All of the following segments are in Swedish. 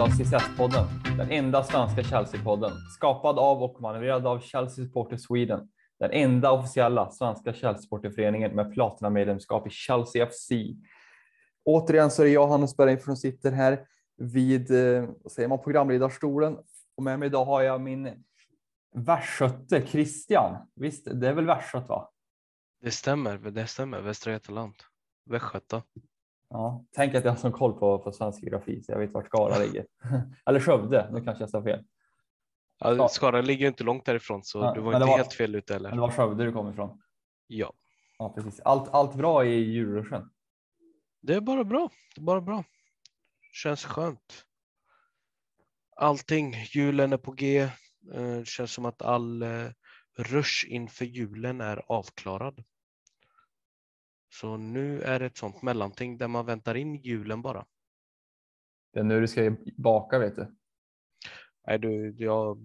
avsnitt av CSS-podden. Den enda svenska Chelsea-podden. Skapad av och manövrerad av Chelsea Supporter Sweden. Den enda officiella svenska Chelsea-supporterföreningen med platinamedlemskap i Chelsea FC. Återigen så är det jag, Hannes Bergin, som sitter här vid eh, vad säger man, programledarstolen. Och med mig idag har jag min värskötte Christian. Visst, det är väl västgöt va? Det stämmer, det stämmer. Västra Götaland. Västgöta. Ja, tänk att jag har sån koll på, på svensk geografi så jag vet vart Skara ligger. Eller Skövde, nu kanske jag sa fel. Ja, Skara ligger ju inte långt därifrån så Ja, du var det inte var- helt fel ute heller. Men det var Skövde du kom ifrån. Ja, Ja, precis. Allt, allt bra i julruschen. det är bara bra. Det är bara bra. Känns skönt. Allting, julen är på G. Eh, känns som att all eh, rush inför julen är avklarad. Så nu är det ett sånt mellanting där man väntar in julen bara. Det är nu du ska baka vet du. Nej, du, jag,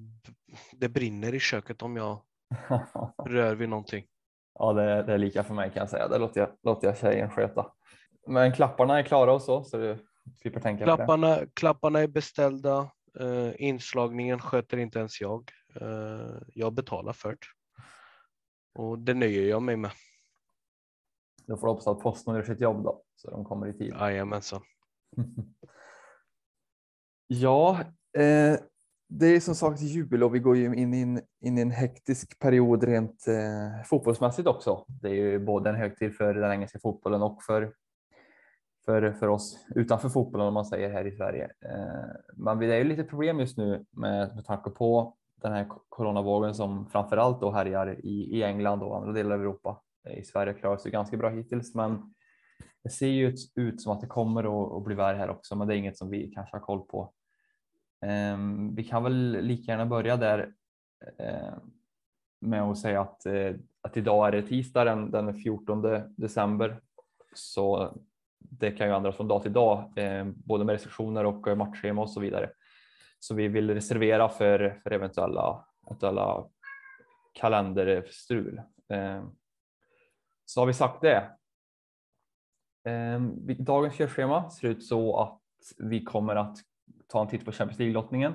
det brinner i köket om jag rör vid någonting. ja, det, är- det är lika för mig kan jag säga. Det låter jag, låter jag tjejen sköta. Men klapparna är klara och så, så du slipper tänka på det. Klapparna, klapparna är beställda. Eh, inslagningen sköter inte ens jag. Eh, jag betalar för det. Och det nöjer jag mig med. Då får du hoppas att Postnord gör sitt jobb då, så de kommer i tid. Jajamensan. Ja, eh, det är som sagt jul och vi går ju in i en, in i en hektisk period rent eh, fotbollsmässigt också. Det är ju både en högtid för den engelska fotbollen och för, för, för oss utanför fotbollen om man säger här i Sverige. Eh, men det är ju lite problem just nu med, med tanke på den här coronavågen som framför allt då härjar i, i England och andra delar av Europa. Eh, I Sverige klarar sig ganska bra hittills, men det ser ju ut, ut som att det kommer att, bli värre här också, men det är inget som vi kanske har koll på. Ehm, vi kan väl lika gärna börja där eh, med att säga att, eh, att idag är det tisdag den, den 14 december. Så det kan ju ändras från dag till dag, både med restriktioner och matchschema och så vidare. Så vi vill reservera för, för eventuella, eventuella kalenderstrul. Ehm, så har vi sagt det. Ehm, dagens körschema ser ut så att vi kommer att ta en titt på Champions League-lottningen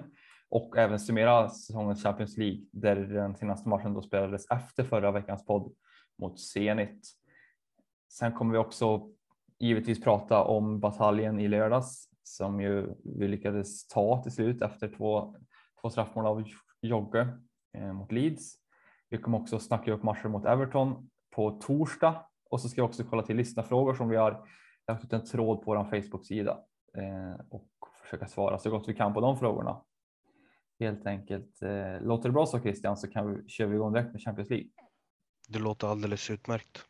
och även summera säsongens Champions League där den senaste matchen då spelades efter förra veckans podd mot Zenit. Sen kommer vi också givetvis prata om bataljen i lördags som ju vi lyckades ta till slut efter två, två straffmål av Jogge eh, mot Leeds. Vi kommer också snacka upp matchen mot Everton på torsdag och så ska jag också kolla till lyssnarfrågor som vi har lagt ut en tråd på vår Facebook-sida eh, och försöka svara så gott vi kan på de frågorna. Helt enkelt. Eh, låter det bra så Christian så kan vi, köra igång direkt med Champions League. Det låter alldeles utmärkt.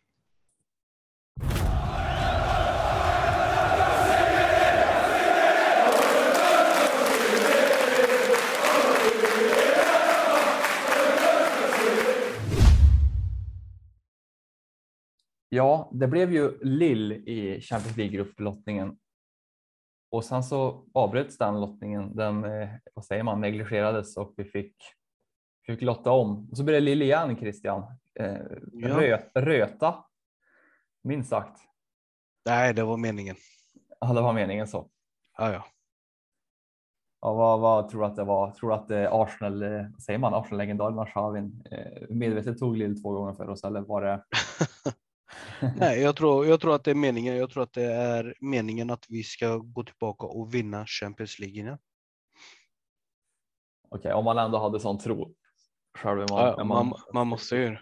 Ja, det blev ju Lill i Champions League-grupplottningen. Och sen så avbröts den lottningen. Den, eh, vad säger man, negligerades och vi fick, fick lotta om. Och så blev det Lill igen, Christian. Eh, Ja. rö, röta, minst sagt. Nej, det var meningen. Ja, det var meningen så. Ja, ja. Ja, vad, vad tror du att det var? Tror du att eh, Arsenal, eh, vad säger man, Arsenal-legendaren Arshavin medvetet tog Lill två gånger för oss eller var det? Nej, jag tror, jag tror att det är meningen. Jag tror att det är meningen att vi ska gå tillbaka och vinna Champions League igen. Okej, om man ändå hade sån tro. Själv man, Ja, är man, man måste ju.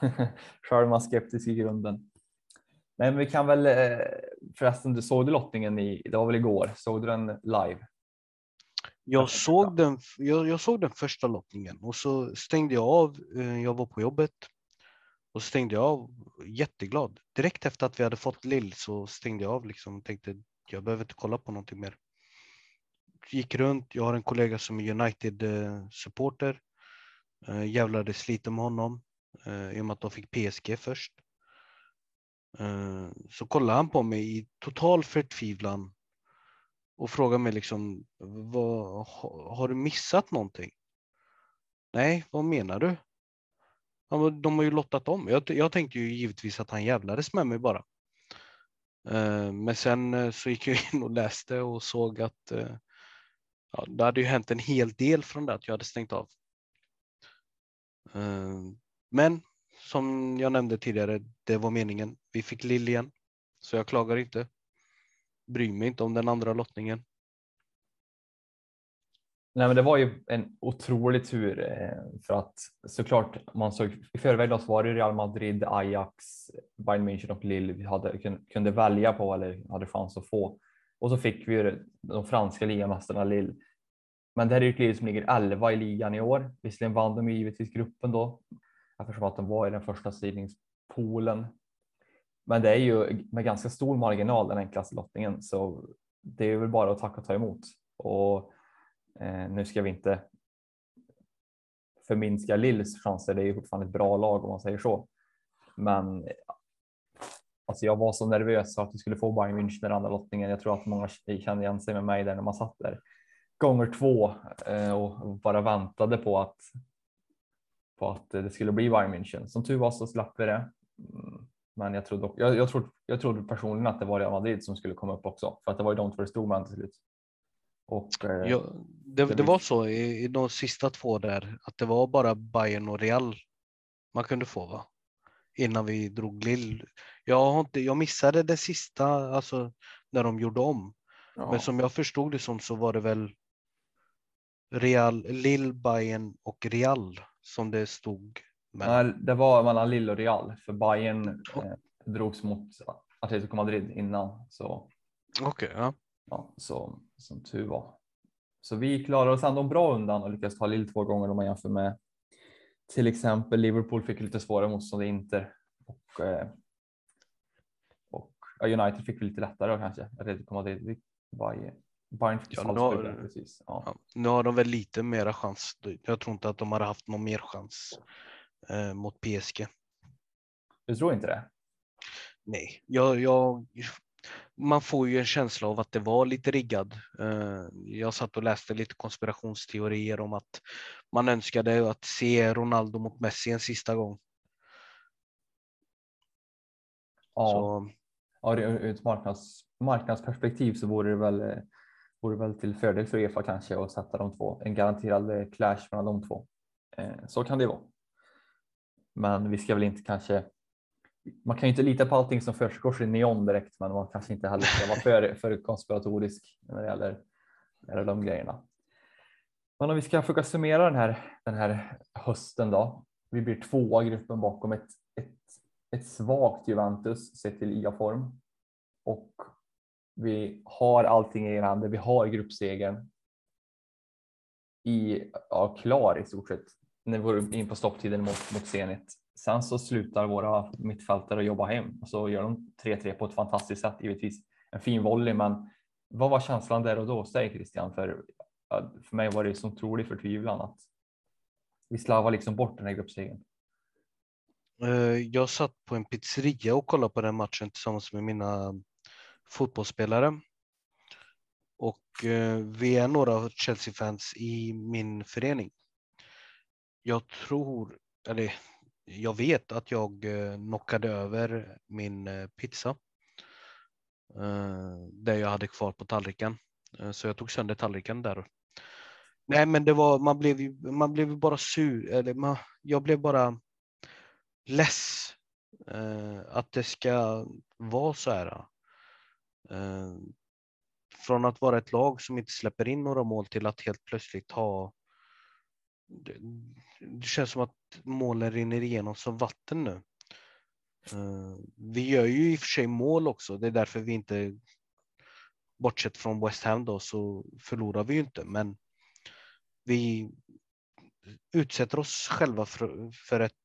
Själv är man skeptisk i grunden. Men vi kan väl eh, förresten, du såg du lottningen i, det var väl igår, såg du den live? Jag såg, den, jag, jag såg den första lottningen och så stängde jag av. eh, Jag var på jobbet och så stängde jag av jätteglad. Direkt efter att vi hade fått Lill så stängde jag av liksom och tänkte jag behöver inte kolla på någonting mer. Gick runt. Jag har en kollega som är United-supporter. Eh, jävlades lite med honom eh, i och med att de fick PSG först. Eh, så kollade han på mig i total förtvivlan och frågade mig liksom, vad, har du missat någonting? Nej, vad menar du? De har ju lottat om. Jag, jag tänkte ju givetvis att han jävlades med mig bara. Eh, men sen eh, så gick jag in och läste och såg att eh, ja, det hade ju hänt en hel del från det att jag hade stängt av. Men som jag nämnde tidigare, det var meningen. Vi fick Lill igen, så jag klagar inte. Bryr mig inte om den andra lottningen. Nej, men det var ju en otrolig tur eh, för att såklart man såg i förväg då så var det Real Madrid, Ajax, Bayern München och Lille vi hade, kunde välja på eller hade chans att få. Och så fick vi de franska ligamästarna Lille. Men det här är ju ett Lille som ligger 11 i ligan i år. Visserligen vann de givetvis gruppen då eftersom att de var i den första sidningspoolen. Men det är ju med ganska stor marginal den enklaste lottningen så det är väl bara att tacka och ta emot. Och Eh, nu ska vi inte förminska Lills chanser. Det är ju fortfarande ett bra lag om man säger så. Men alltså jag var så nervös för att vi skulle få Bayern München den andra lottningen. Jag tror att många kände igen sig med mig där när man satt där gånger två eh, och bara väntade på att på att det skulle bli Bayern München. Som tur var så slapp vi det. Men jag trodde, jag, jag, trodde, jag trodde personligen att det var Real Madrid som skulle komma upp också för att det var ju de två det stod med till slut. Och, eh, ja, det, det, var så i, i de sista två där att det var bara Bayern och Real man kunde få va? Innan vi drog Lill. Jag, har inte, jag missade det sista, alltså när de gjorde om. Ja. Men som jag förstod det som så var det väl Real, Lill, Bayern och Real som det stod. Mellan. Nej, det var mellan Lill och Real för Bayern eh, drogs mot Atletico Madrid innan. Så. Okej, okay, ja. Ja. Så som tur var. Så vi klarade oss ändå bra undan och lyckades ta Lill två gånger om man jämför med till exempel Liverpool fick lite svårare motstånd i Inter och, eh, och United fick lite lättare kanske. Atletico Madrid. Bayern. Bayern fick ja, nu, har, precis. Ja. Ja, nu har de väl lite mera chans. Jag tror inte att de har haft någon mer chans eh, mot PSG. Du tror inte det? Nej, jag, jag, man får ju en känsla av att det var lite riggad. Eh, jag satt och läste lite konspirationsteorier om att man önskade att se Ronaldo mot Messi en sista gång. Ja, så. ja ur ett marknads, marknadsperspektiv så vore det väl eh, vore väl till fördel för Uefa kanske att sätta de två, en garanterad eh, clash mellan de två. Så kan det vara. Men vi ska väl inte kanske, man kan ju inte lita på allting som försiggår i neon direkt, men man kanske inte heller ska vara för, för konspiratorisk när det gäller, när det gäller de grejerna. Men om vi ska försöka summera den här, den här hösten då. Vi blir tvåa i gruppen bakom ett, ett, ett svagt Juventus sett till IA-form och vi har allting i handen. Vi har gruppsegern. I, ja, klar i stort sett när vi går in på stopptiden mot, mot Zenit. Sen så slutar våra mittfältare jobba hem och så gör de 3-3 på ett fantastiskt sätt. Givetvis en fin volley, men vad var känslan där och då? Säg Christian, för, för mig var det så otrolig förtvivlan att vi slarvar liksom bort den här gruppsegern. Eh, jag satt på en pizzeria och kollade på den matchen tillsammans med mina fotbollsspelare. Och eh, vi är några Chelsea-fans i min förening. Jag tror, eller jag vet att jag eh, knockade över min eh, pizza. Eh, det jag hade kvar på tallriken. Så jag tog sönder tallriken där. Nej, men det var, man blev ju, man blev bara sur, eller man, jag blev bara less att det ska vara så här. Från att vara ett lag som inte släpper in några mål till att helt plötsligt ha det, det känns som att målen rinner igenom som vatten nu. Uh, vi gör ju i och för sig mål också. Det är därför vi inte, bortsett från West Ham då, så förlorar vi ju inte. Men vi utsätter oss själva för, för, ett,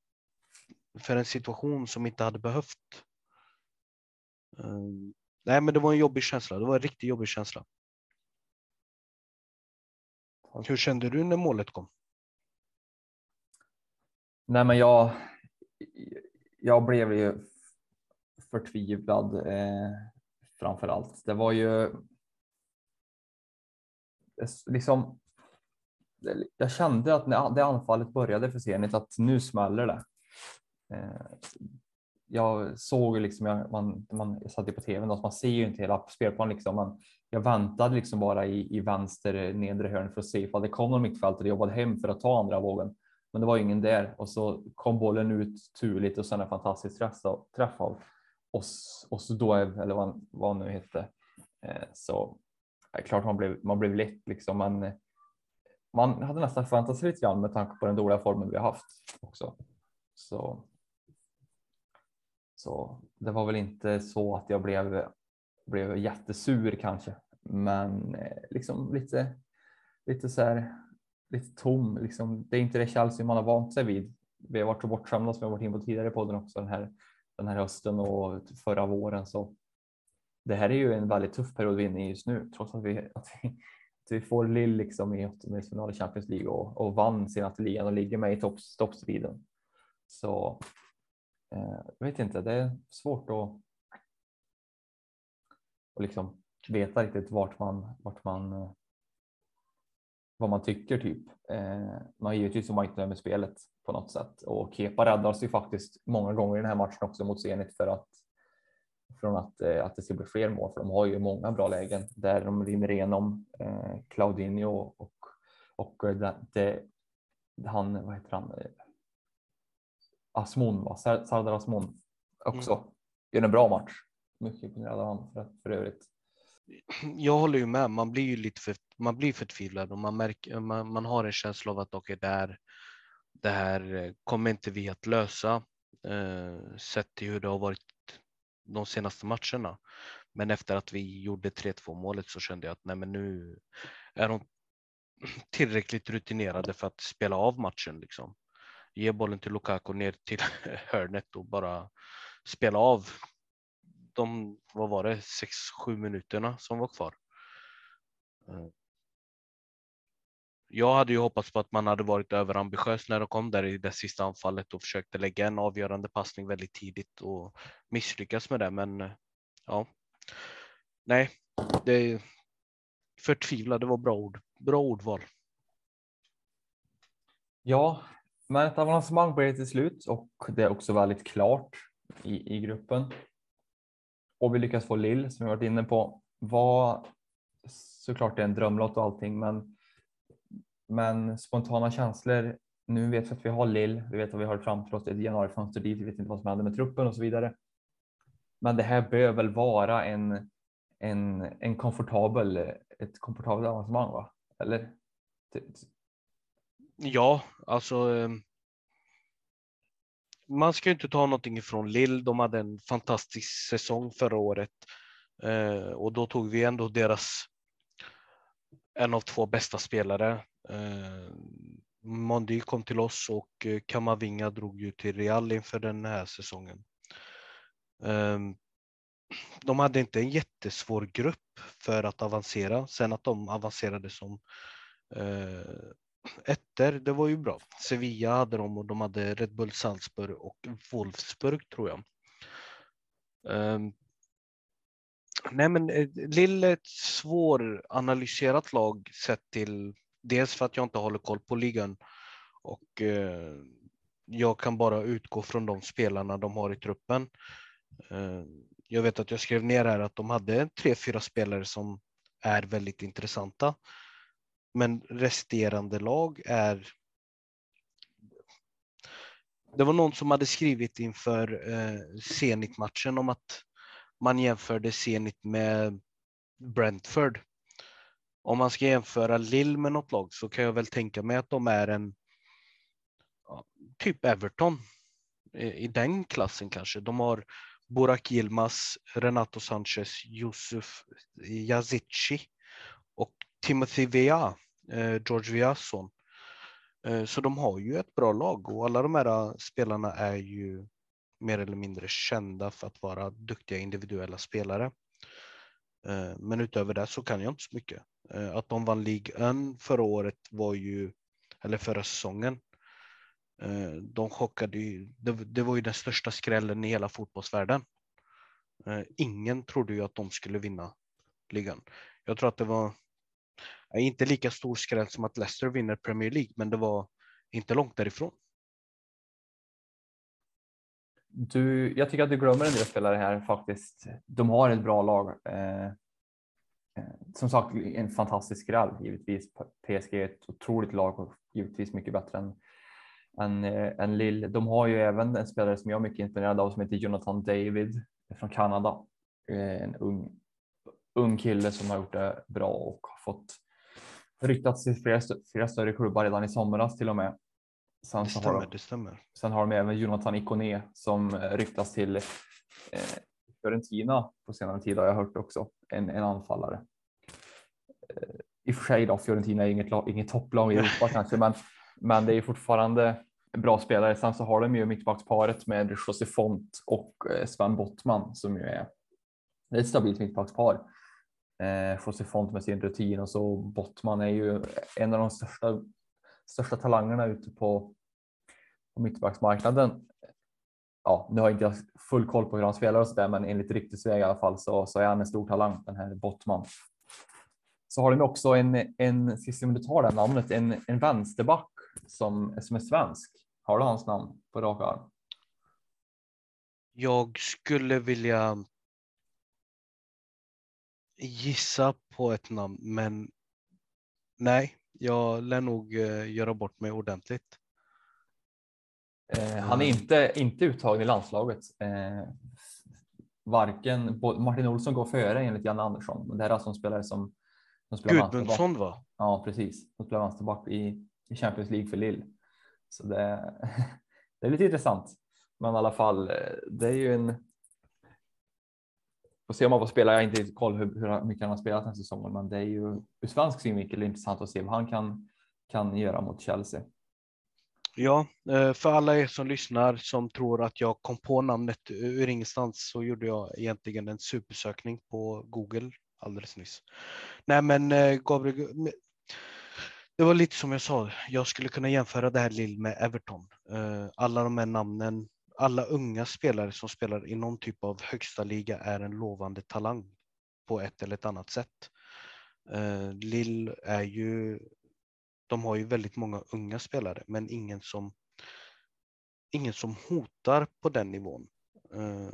för en situation som inte hade behövt. Uh, Nej, men det var en jobbig känsla. Det var en riktigt jobbig känsla. Hur kände du när målet kom? Nej, men jag. Jag blev ju förtvivlad eh, framför allt. Det var ju. Liksom. Jag kände att när det anfallet började för Zenit att nu smäller det. Eh, jag såg ju liksom, jag, man, man jag satt ju på tvn, så man ser ju inte hela spelplanen liksom. Man, jag väntade liksom bara i, i vänster eh, nedre hörn för att se ifall det kom någon mittfältare och jobbade hem för att ta andra vågen. Men det var ingen där och så kom bollen ut turligt och sen en fantastisk träff av, träff av oss, oss då, eller vad, vad nu hette. Eh, så. så är klart man blev, man blev lätt liksom. men. man hade nästan förväntat sig lite grann med tanke på den dåliga formen vi har haft också. Så. Så det var väl inte så att jag blev, blev jättesur kanske, men eh, liksom lite, lite så här, lite tom. Liksom. Det är inte det Chelsea man har vant sig vid. Vi har varit så bortskämda som jag varit in på tidigare på den också den här, den här hösten och förra våren. Så det här är ju en väldigt tuff period vi är inne i just nu, trots att vi, att vi, att vi får Lille liksom i åttondelsfinal i Champions League och, och vann senaste ligan och ligger med i topp, toppstriden. Så eh, jag vet inte, det är svårt att och liksom veta riktigt vart man, vart man eh, vad man tycker typ. Eh, man givetvis som man inte med spelet på något sätt och Kepa räddar sig faktiskt många gånger i den här matchen också mot Zenit för att från att, eh, att det ska bli fler mål för de har ju många bra lägen där de rinner igenom eh, Claudinho och, och det, det, han, vad heter han? Asmon, va? Sardar Asmon också. Mm. Gör en bra match. Mycket imponerad av honom för, för övrigt. Jag håller ju med. Man blir ju lite för, man blir förtvivlad och man märker, eh, man, man har en känsla av att okej, okay, det här, det här eh, kommer inte vi att lösa. Eh, sett till hur det har varit de senaste matcherna. Men efter att vi gjorde 3-2 målet så kände jag att nej, men nu är de tillräckligt rutinerade för att spela av matchen. Liksom. Ge bollen till Lukaku ner till hörnet och bara spela av de, vad var det, 6-7 minuterna som var kvar. Eh, jag hade ju hoppats på att man hade varit överambitiös när de kom där i det sista anfallet och försökte lägga en avgörande passning väldigt tidigt och misslyckas med det. Men ja, nej, det är. Det var bra ord. Bra ordval. Ja, men ett avancemang blev det till slut och det är också väldigt klart i, i gruppen. Och vi lyckas få Lill som vi varit inne på. Var såklart det är en drömlott och allting, men men spontana känslor. Nu vet vi att vi har Lill. Vi vet att vi har framför oss ett januarifönster dit. Vi vet inte vad som händer med truppen och så vidare. Men det här bör väl vara en, en, en komfortabel, ett komfortabelt avancemang, va? Eller? Ja, alltså. Ehm, man ska inte ta någonting ifrån Lill. De hade en fantastisk säsong förra året eh, och då tog vi ändå deras en av två bästa spelare Mondy Mondi kom till oss och eh, Kamavinga drog ju till Real inför den här säsongen. Ehm, de hade inte en jättesvår grupp för att avancera. Sen att de avancerade som eh, ettor, det var ju bra. Sevilla hade de och de hade Red Bull Salzburg och Wolfsburg tror jag. Ehm, Nej men eh, Lille är ett svåranalyserat lag sett till dels för att jag inte håller koll på ligan och eh, jag kan bara utgå från de spelarna de har i truppen. Eh, jag vet att jag skrev ner här att de hade tre, fyra spelare som är väldigt intressanta. Men resterande lag är. Det var någon som hade skrivit inför eh, Zenit-matchen om att man jämförde Zenit med Brentford om man ska jämföra Lill med något lag så kan jag väl tänka mig att de är en typ Everton i den klassen kanske. De har Burak Yilmaz, Renato Sanchez, Yusuf Yazici och Timothy Vea, eh, George Veas son. Eh, så de har ju ett bra lag och alla de här spelarna är ju mer eller mindre kända för att vara duktiga individuella spelare. Eh, men utöver det så kan jag inte så mycket. Eh, att de vann League 1 förra året var ju, eller förra säsongen. Eh, de chockade ju, det, det var ju den största skrällen i hela fotbollsvärlden. Ingen trodde ju att de skulle vinna ligan. Jag tror att det var inte lika stor skräll som att Leicester vinner Premier League, men det var inte långt därifrån du, jag tycker att du glömmer en del spelare här faktiskt. De har ett bra lag. Eh, eh som sagt, en fantastisk skräll givetvis. PSG är ett otroligt lag och givetvis mycket bättre än, än, eh, än Lille. De har ju även en spelare som jag är mycket imponerad av som heter Jonathan David från Kanada. Eh, en ung, ung kille som har gjort det bra och har fått ryktats till flera, flera större klubbar redan i somras till och med. Sen det stämmer, de, det stämmer. Sen har de även Jonathan Ikone som ryktas till eh, Fiorentina på senare tid har jag hört också. En, en anfallare. Eh, I och för sig då, Fiorentina är inget, inget topplag i Europa kanske, men, men det är fortfarande bra spelare. Sen så har de ju mittbacksparet med José Font och eh, Sven Bottman som ju är ett stabilt mittbackspar. Eh, José Font med sin rutin och så Bottman är ju en av de största, största talangerna ute på, på mittbacksmarknaden. Ja, nu har inte jag full koll på hur han spelar och så där, men enligt ryktesväg i alla fall så, så är han en stor talang, den här Bottman. Så har de också en, en sist om du tar det namnet, en, en vänsterback som, som är svensk. Har du hans namn på rak arm? Jag skulle vilja gissa på ett namn, men nej, jag lär nog eh, göra bort mig ordentligt. Eh, han är inte, inte uttagen i landslaget. Eh, varken Martin Olsson går före enligt Janne Andersson, det här är alltså en spelare som, som spelar Gudmundsson va? Ja, precis. Som spelar vänsterback i, i Champions League för Lille. Så det, det är lite intressant. Men i alla fall, eh, det är ju en Får se om han får spela. Jag har inte koll hur, hur mycket han har spelat den här säsongen, men det är ju ur svensk synvinkel intressant att se vad han kan, kan göra mot Chelsea. Ja, eh, för alla er som lyssnar som tror att jag kom på namnet ur ingenstans så gjorde jag egentligen en supersökning på Google alldeles nyss. Nej, men eh, Gabriel, det var lite som jag sa. Jag skulle kunna jämföra det här Lill med Everton. Eh, alla de här namnen alla unga spelare som spelar i någon typ av högsta liga är en lovande talang på ett eller ett annat sätt. Eh, Lill är ju, de har ju väldigt många unga spelare, men ingen som, ingen som hotar på den nivån. Eh,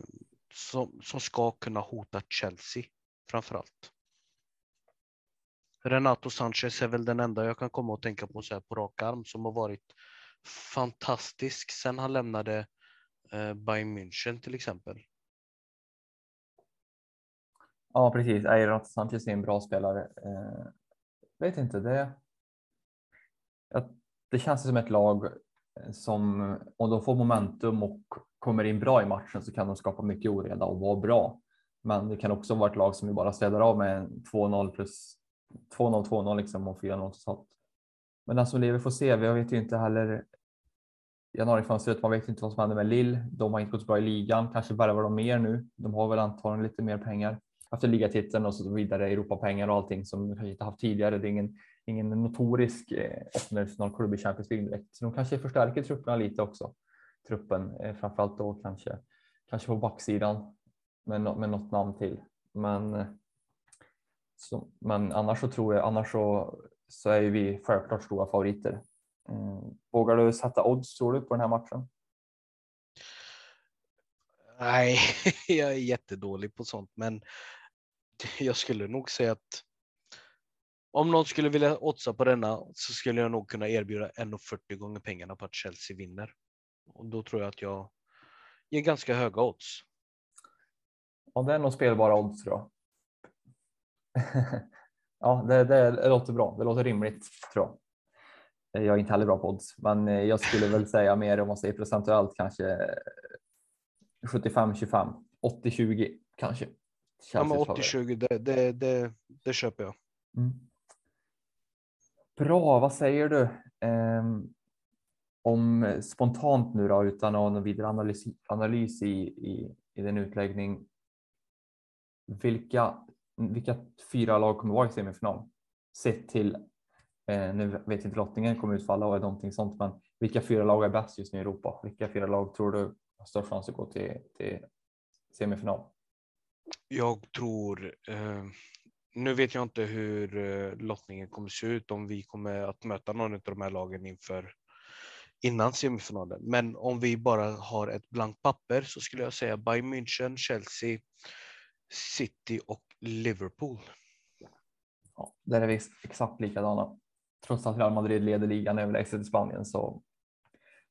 som, som ska kunna hota Chelsea framför allt. Renato Sanchez är väl den enda jag kan komma att tänka på så här på rak arm som har varit fantastisk sen han lämnade eh, Eh, Bayern München till exempel. Ja, precis. Eirat Sanchez är en bra spelare. Eh, vet inte, det. Det känns som ett lag som om de får momentum och kommer in bra i matchen så kan de skapa mycket oreda och vara bra. Men det kan också vara ett lag som bara städar av med 2-0 plus 2-0, 2-0 liksom och 4-0 totalt. Men den som lever får se. Vi vet ju inte heller januarifönstret. Man vet inte vad som händer med Lill. De har inte gått så bra i ligan. Kanske värvar de mer nu. De har väl antagligen lite mer pengar efter ligatiteln och så vidare. Europapengar och allting som de kanske inte haft tidigare. Det är ingen, ingen notorisk eh, åttondelsfinalklubb i Champions League direkt. Så de kanske förstärker trupperna lite också. Truppen, eh, framförallt då kanske, kanske på backsidan med, med något namn till. Men, eh, så, men annars så tror jag, annars så, så är vi självklart stora favoriter. Eh, vågar du sätta odds tror du på den här matchen? Nej, jag är jättedålig på sånt, men jag skulle nog säga att om någon skulle vilja oddsa på denna så skulle jag nog kunna erbjuda 1,40 gånger pengarna på att Chelsea vinner. Och då tror jag att jag ger ganska höga odds. Ja, det är nog spelbara odds tror jag. ja, det, det, det låter bra. Det låter rimligt tror jag. Jag är inte heller bra på odds, men eh, jag skulle väl säga mer om man säger procentuellt kanske 75-25, 80-20 kanske. Ja, men 80-20, det, det, det, det köper jag. Mm. Bra, vad säger du eh, om spontant nu då utan någon vidare analys, analys i, i, i den utläggning. Vilka, vilka fyra lag kommer vara i semifinal? Sett till Eh, nu vet inte lottningen kommer utfalla och någonting sånt, men vilka fyra lag är bäst just nu i Europa? Vilka fyra lag tror du har störst chans att gå till, till semifinal? Jag tror, eh, nu vet jag inte hur eh, lottningen kommer se ut, om vi kommer att möta någon av de här lagen inför, innan semifinalen. Men om vi bara har ett blankt papper så skulle jag säga Bayern München, Chelsea, City och Liverpool. Ja, där är vi exakt likadana. Trots att Real Madrid leder ligan överlägset i Spanien så,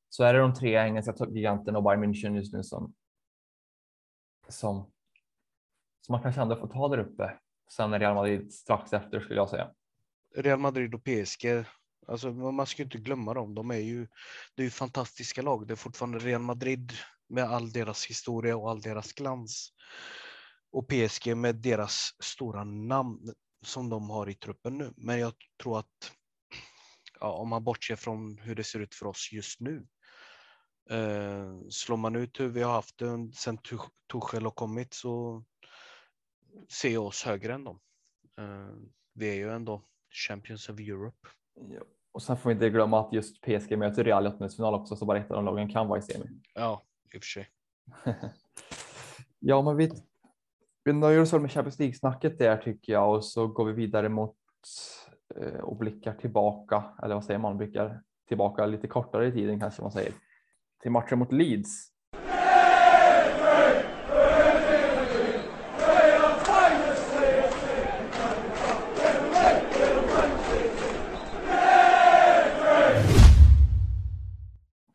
så är det de tre engelska giganterna och Bayern München just nu som, som, som man kanske ändå får ta där uppe. Sen är Real Madrid strax efter skulle jag säga. Real Madrid och PSG. Alltså, man ska inte glömma dem. De är ju, det är ju fantastiska lag. Det är fortfarande Real Madrid med all deras historia och all deras glans. Och PSG med deras stora namn som de har i truppen nu. Men jag tror att ja, om man bortser från hur det ser ut för oss just nu. Eh, slår man ut hur vi har haft det sen Tuchel har kommit så ser jag oss högre än dem. Eh, vi är ju ändå Champions of Europe. Ja. Och sen får vi inte glömma att just PSG möter Real i åttondelsfinal också, så bara ett av de lagen kan vara i semi. Ja, i och för sig. ja, men vi, vi nöjer oss med Champions League-snacket där tycker jag och så går vi vidare mot Eh, och blickar tillbaka, eller vad säger man, blickar tillbaka lite kortare i tiden kanske man säger, till matchen mot Leeds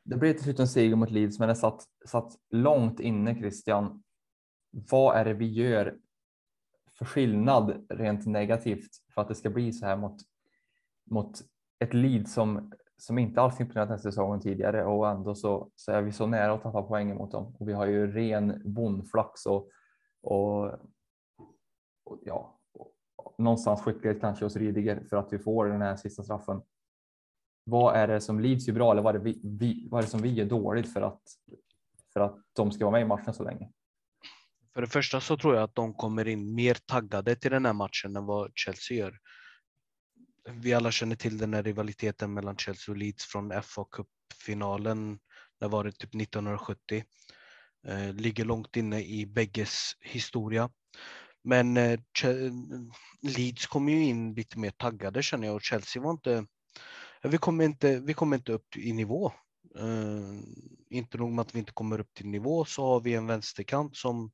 Det blev till slut en seger mot Leeds, men det satt, satt långt inne Christian. Vad är det vi gör för skillnad rent negativt för att det ska bli så här mot, mot ett lead som, som inte alls imponerat den säsongen tidigare och ändå så, så är vi så nära att tappa poängen mot dem. Och vi har ju ren bondflax och, och, och ja, och, någonstans skicklighet kanske hos Rydiger för att vi får den här sista straffen vad är det som Leeds gör bra eller vad är det, vi, vi, vad är det som vi gör dåligt för att, för att de ska vara med i matchen så länge? För det första så tror jag att de kommer in mer taggade till den här matchen än vad Chelsea gör. Vi alla känner till den här rivaliteten mellan Chelsea och Leeds från FA Cup-finalen. Det var det typ 1970. Eh, ligger långt inne i bägges historia. Men eh, Leeds kom ju in lite mer taggade känner jag och Chelsea var inte eh, vi kommer inte, vi kommer inte upp i nivå. Uh, inte nog med att vi inte kommer upp till nivå så har vi en vänsterkant som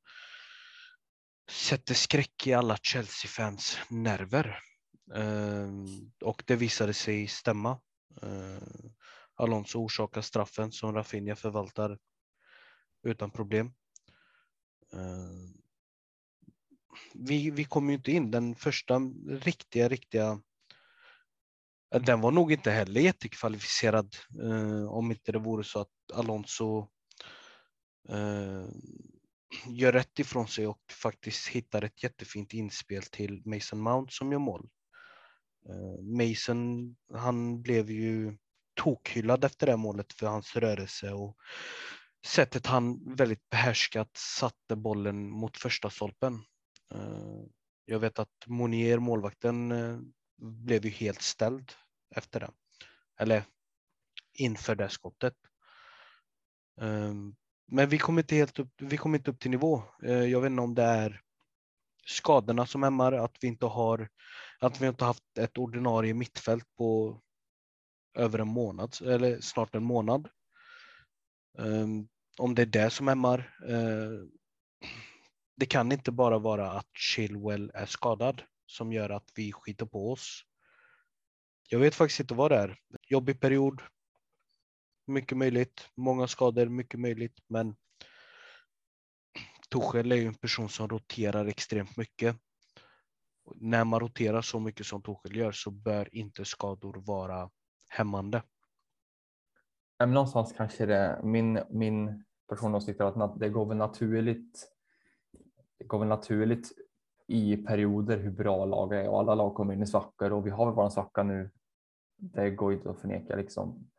sätter skräck i alla Chelsea-fans nerver. Ehm, och det visade sig stämma. Ehm, Alonso orsakar straffen som Rafinha förvaltar utan problem. Ehm, vi, vi kom ju inte in. Den första riktiga, riktiga eh, den var nog inte heller jättekvalificerad eh, om inte det vore så att Alonso eh, gör rätt ifrån sig och faktiskt hittar ett jättefint inspel till Mason Mount som gör mål. Eh, Mason, han blev ju tokhyllad efter det målet för hans rörelse och sättet han väldigt behärskat satte bollen mot första stolpen. Eh, jag vet att Monier, målvakten, eh, blev ju helt ställd efter det. Eller inför det skottet. Men vi kommer inte helt upp, vi kommer inte upp till nivå. Eh, jag vet inte om det är skadorna som hämmar, att vi inte har, att vi inte haft ett ordinarie mittfält på över en månad, eller snart en månad. Ehm, om det är det som hämmar. Eh, det kan inte bara vara att Chilwell är skadad som gör att vi skiter på oss. Jag vet faktiskt inte vad det är. Jobbig period. Mycket möjligt. Många skador, mycket möjligt. Men Torshäll är ju en person som roterar extremt mycket. När man roterar så mycket som Torshäll gör så bör inte skador vara hämmande. Men någonstans kanske det min, min personliga åsikt är att det går väl naturligt. Det går väl naturligt i perioder hur bra lag är och alla lag kommer in i svackor och vi har väl våran svacka nu. Det går inte att förneka liksom.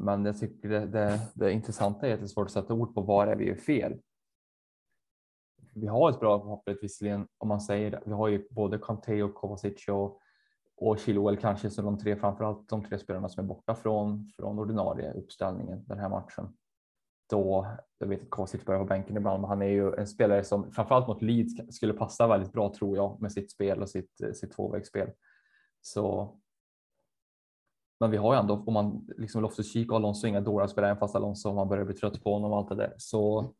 Men jag tycker det, det, det intressanta är att det är svårt att sätta ord på var är vi gör fel. Vi har ett bra hoppet visserligen om man säger det. Vi har ju både Conte och Kovacic och, och Chilwell kanske som de tre, framförallt de tre spelarna som är borta från, från ordinarie uppställningen den här matchen då, jag vet att Kovacic börjar på bänken ibland, men han är ju en spelare som framförallt mot Leeds skulle passa väldigt bra tror jag med sitt spel och sitt, sitt tvåvägsspel. Så men vi har ju ändå, om man liksom Loftus Cheek och Alonso inga dåliga spelare, fast Alonso man börjar bli trött på honom och allt det där. Så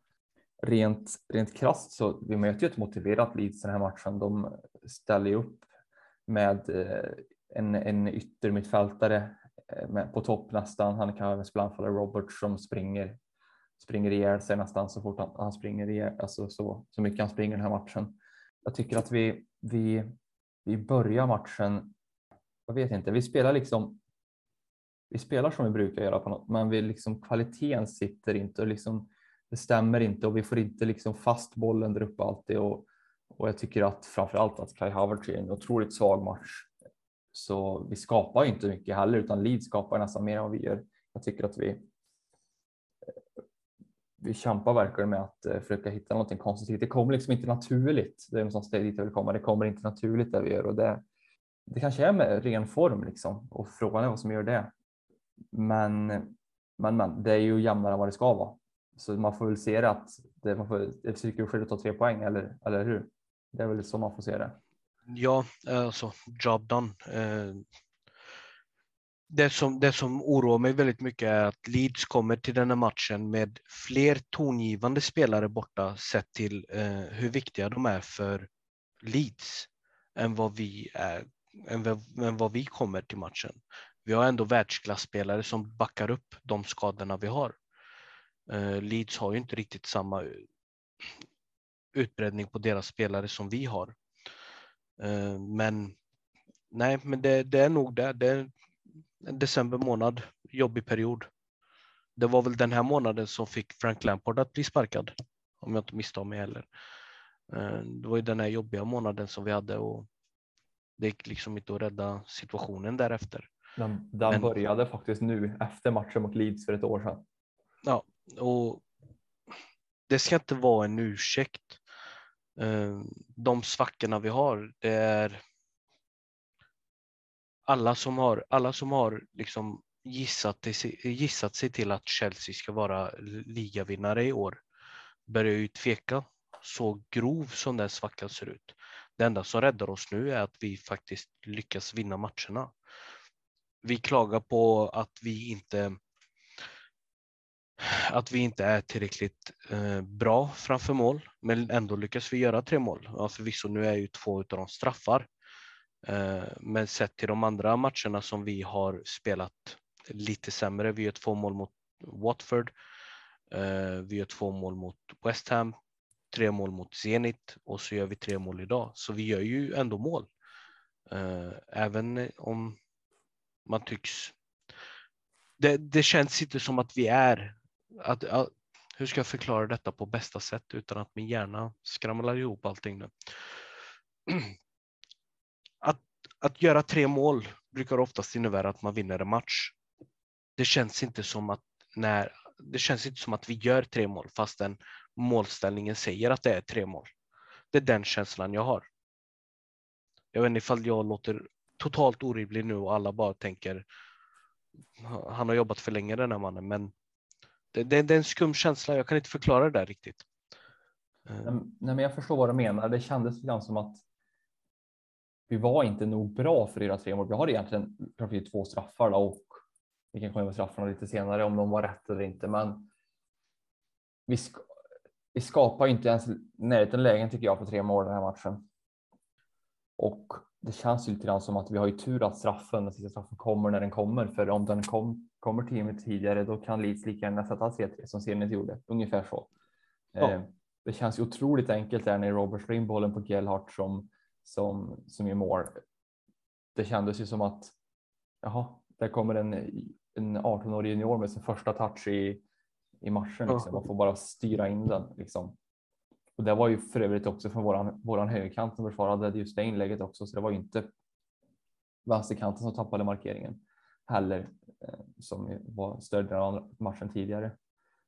rent, rent krasst så vi möter ju ett motiverat Leeds den här matchen. De ställer ju upp med eh, en, en yttermittfältare eh, på topp nästan. Han kan även spela anfallare Robert som springer springer ihjäl sig nästan så fort han, han springer ihjäl, alltså så, så mycket han springer den här matchen. Jag tycker att vi, vi, vi börjar matchen, jag vet inte, vi spelar liksom vi spelar som vi brukar göra på något, men vi liksom kvaliteten sitter inte och liksom det stämmer inte och vi får inte liksom fast bollen där uppe alltid och, och jag tycker att framför allt att Kai Havertz är en otroligt svag match. Så vi skapar inte mycket heller utan Leeds skapar nästan mer än vad vi gör. Jag tycker att vi eh, vi kämpar verkligen med att eh, försöka hitta någonting konstruktivt. Det kommer liksom inte naturligt. Det är någonstans dit jag vill komma. Det kommer inte naturligt det vi gör och det, det kanske är med ren form liksom och frågan är vad som gör det. Men, men, men det är ju jämnare än vad det ska vara. Så man får väl se det att det, man får ett cykelsked att ta tre poäng eller, eller hur? Det är väl så man får se det. Ja, eh, alltså job done. Eh, det som, det som oroar mig väldigt mycket är att Leeds kommer till den här matchen med fler tongivande spelare borta sett till eh, hur viktiga de är för Leeds än vad vi är än, än vad vi kommer till matchen. Vi har ändå världsklasspelare som backar upp de skadorna vi har. Eh, Leeds har ju inte riktigt samma eh, utbredning på deras spelare som vi har. Eh, men nej, men det, det är nog det. det en december månad, jobbig period. Det var väl den här månaden som fick Frank Lampard att bli sparkad, om jag inte misstar mig heller. Det var ju den här jobbiga månaden som vi hade och det gick liksom inte att rädda situationen därefter. Den, den Men, började faktiskt nu efter matchen mot Leeds för ett år sedan. Ja, och det ska inte vara en ursäkt. Eh, de svackorna vi har, det är alla som har, alla som har liksom gissat, gissat sig till att Chelsea ska vara ligavinnare i år börjar ju tveka så grov som den svackan ser ut. Det enda som räddar oss nu är att vi faktiskt lyckas vinna matcherna. Vi klagar på att vi inte att vi inte är tillräckligt eh, bra framför mål, men ändå lyckas vi göra tre mål. Ja, förvisso, nu är ju två av dem straffar, Eh, men sett till de andra matcherna som vi har spelat lite sämre. Vi gör två mål mot Watford. Eh, vi gör två mål mot West Ham, tre mål mot Zenit och så gör vi tre mål idag. Så vi gör ju ändå mål. Eh, även om man tycks. Det, det känns inte som att vi är. Att, att, hur ska jag förklara detta på bästa sätt utan att min hjärna skramlar ihop allting nu? att göra tre mål brukar oftast innebära att man vinner en match. Det känns inte som att när det känns inte som att vi gör tre mål fastän målställningen säger att det är tre mål. Det är den känslan jag har. Jag vet inte ifall jag låter totalt orimlig nu och alla bara tänker han har jobbat för länge den här mannen, men det, det, det är en skum känsla. Jag kan inte förklara det där riktigt. Eh. Nej, men jag förstår vad du menar. Det kändes lite som att vi var inte nog bra för era tre mål. Vi har egentligen två straffar då, och vi kan komma med straffarna lite senare om de var rätt eller inte. Men vi, sk vi skapar inte ens närheten lägen tycker jag på tre mål den här matchen. Och det känns ju lite grann som att vi har ju tur att straffen, den sista straffen kommer när den kommer. För om den kom, kommer tio minuter tidigare då kan Leeds lika gärna sätta 3-3 som Zenit gjorde. Ungefär så. Ja. Eh, det känns ju otroligt enkelt där när Robert slår in bollen på Gellhardt som som, som gör mål. Det kändes ju som att jaha, där kommer en, en 18-årig junior med sin första touch i, i matchen. Liksom. Man får bara styra in den. Liksom. Och det var ju för övrigt också från våran, våran högerkant som försvarade just det inlägget också, så det var ju inte vänsterkanten som tappade markeringen heller, eh, som var större än matchen tidigare.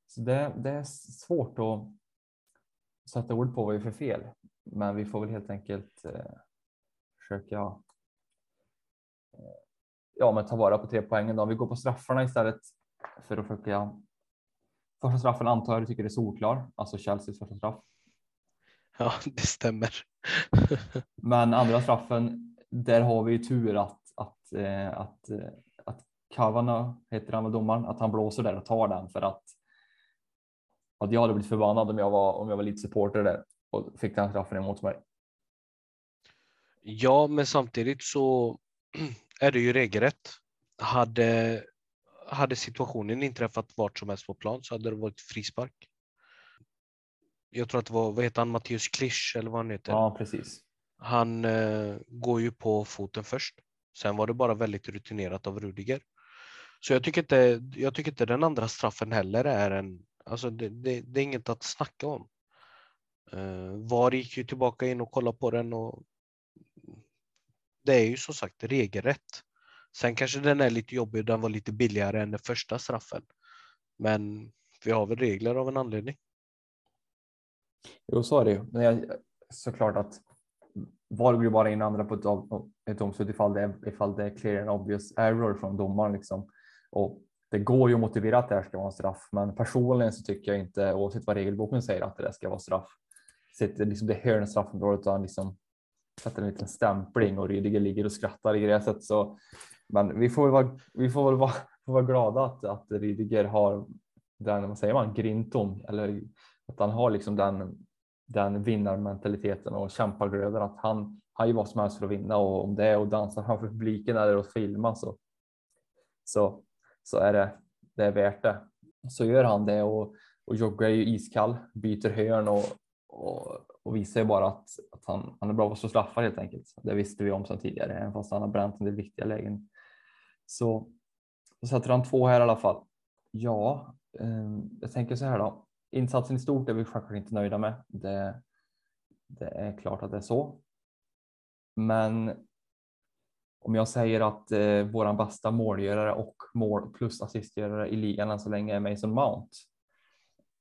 Så det, det är svårt att sätta ord på vad vi är för fel. Men vi får väl helt enkelt eh, försöka eh, ja, men ta vara på tre poängen. Då. Vi går på straffarna istället för att försöka. Första straffen antar jag du tycker är solklar, alltså Chelseas första straff. Ja, det stämmer. men andra straffen, där har vi ju tur att, att, eh, att, eh, att Kavana heter han väl domaren, att han blåser där och tar den för att att jag hade blivit förbannad om jag var om jag var lite supporter där och fick den straffen emot mig. Ja, men samtidigt så är det ju regelrätt. Hade, hade situationen inträffat vart som helst på plan så hade det varit frispark. Jag tror att det var, vad heter han, Matteus Klisch eller vad han heter? Ja, precis. Han eh, går ju på foten först. Sen var det bara väldigt rutinerat av Rudiger. Så jag tycker inte, jag tycker inte den andra straffen heller är en, alltså det, det, det är inget att snacka om. Uh, VAR gick ju tillbaka in och kollade på den och det är ju som sagt regelrätt. Sen kanske den är lite jobbig, den var lite billigare än den första straffen. Men vi har väl regler av en anledning. Jo, så är det ju. Men jag, såklart att VAR går ju bara in andra på ett, ett domslut ifall det, ifall det är clear and obvious error från domaren. Liksom. Och det går ju att motivera att det här ska vara en straff, men personligen så tycker jag inte, oavsett vad regelboken säger, att det där ska vara straff. Sitter liksom det hör straffområdet och liksom sätter en liten stämpling och Rydiger ligger och skrattar i gräset. Så, men vi får väl vara, vi får väl vara, får vara glada att, att Rydiger har den, vad säger man, grinton eller att han har liksom den, den vinnarmentaliteten och kämpaglöden att han, han gör vad som helst för att vinna och om det är att dansa framför publiken eller att filma så, så, så är det, det är värt det. Så gör han det och, och Jogge är ju iskall, byter hörn och, och, och visar ju bara att, att han, han är bra på att slå straffar helt enkelt. Det visste vi om sedan tidigare, även fast han har bränt en del viktiga lägen. Så, så sätter han två här i alla fall. Ja, eh, jag tänker så här då. Insatsen i stort är vi självklart inte nöjda med. Det, det är klart att det är så. Men om jag säger att eh, våran bästa målgörare och mål plus assistgörare i ligan än så länge är Mason Mount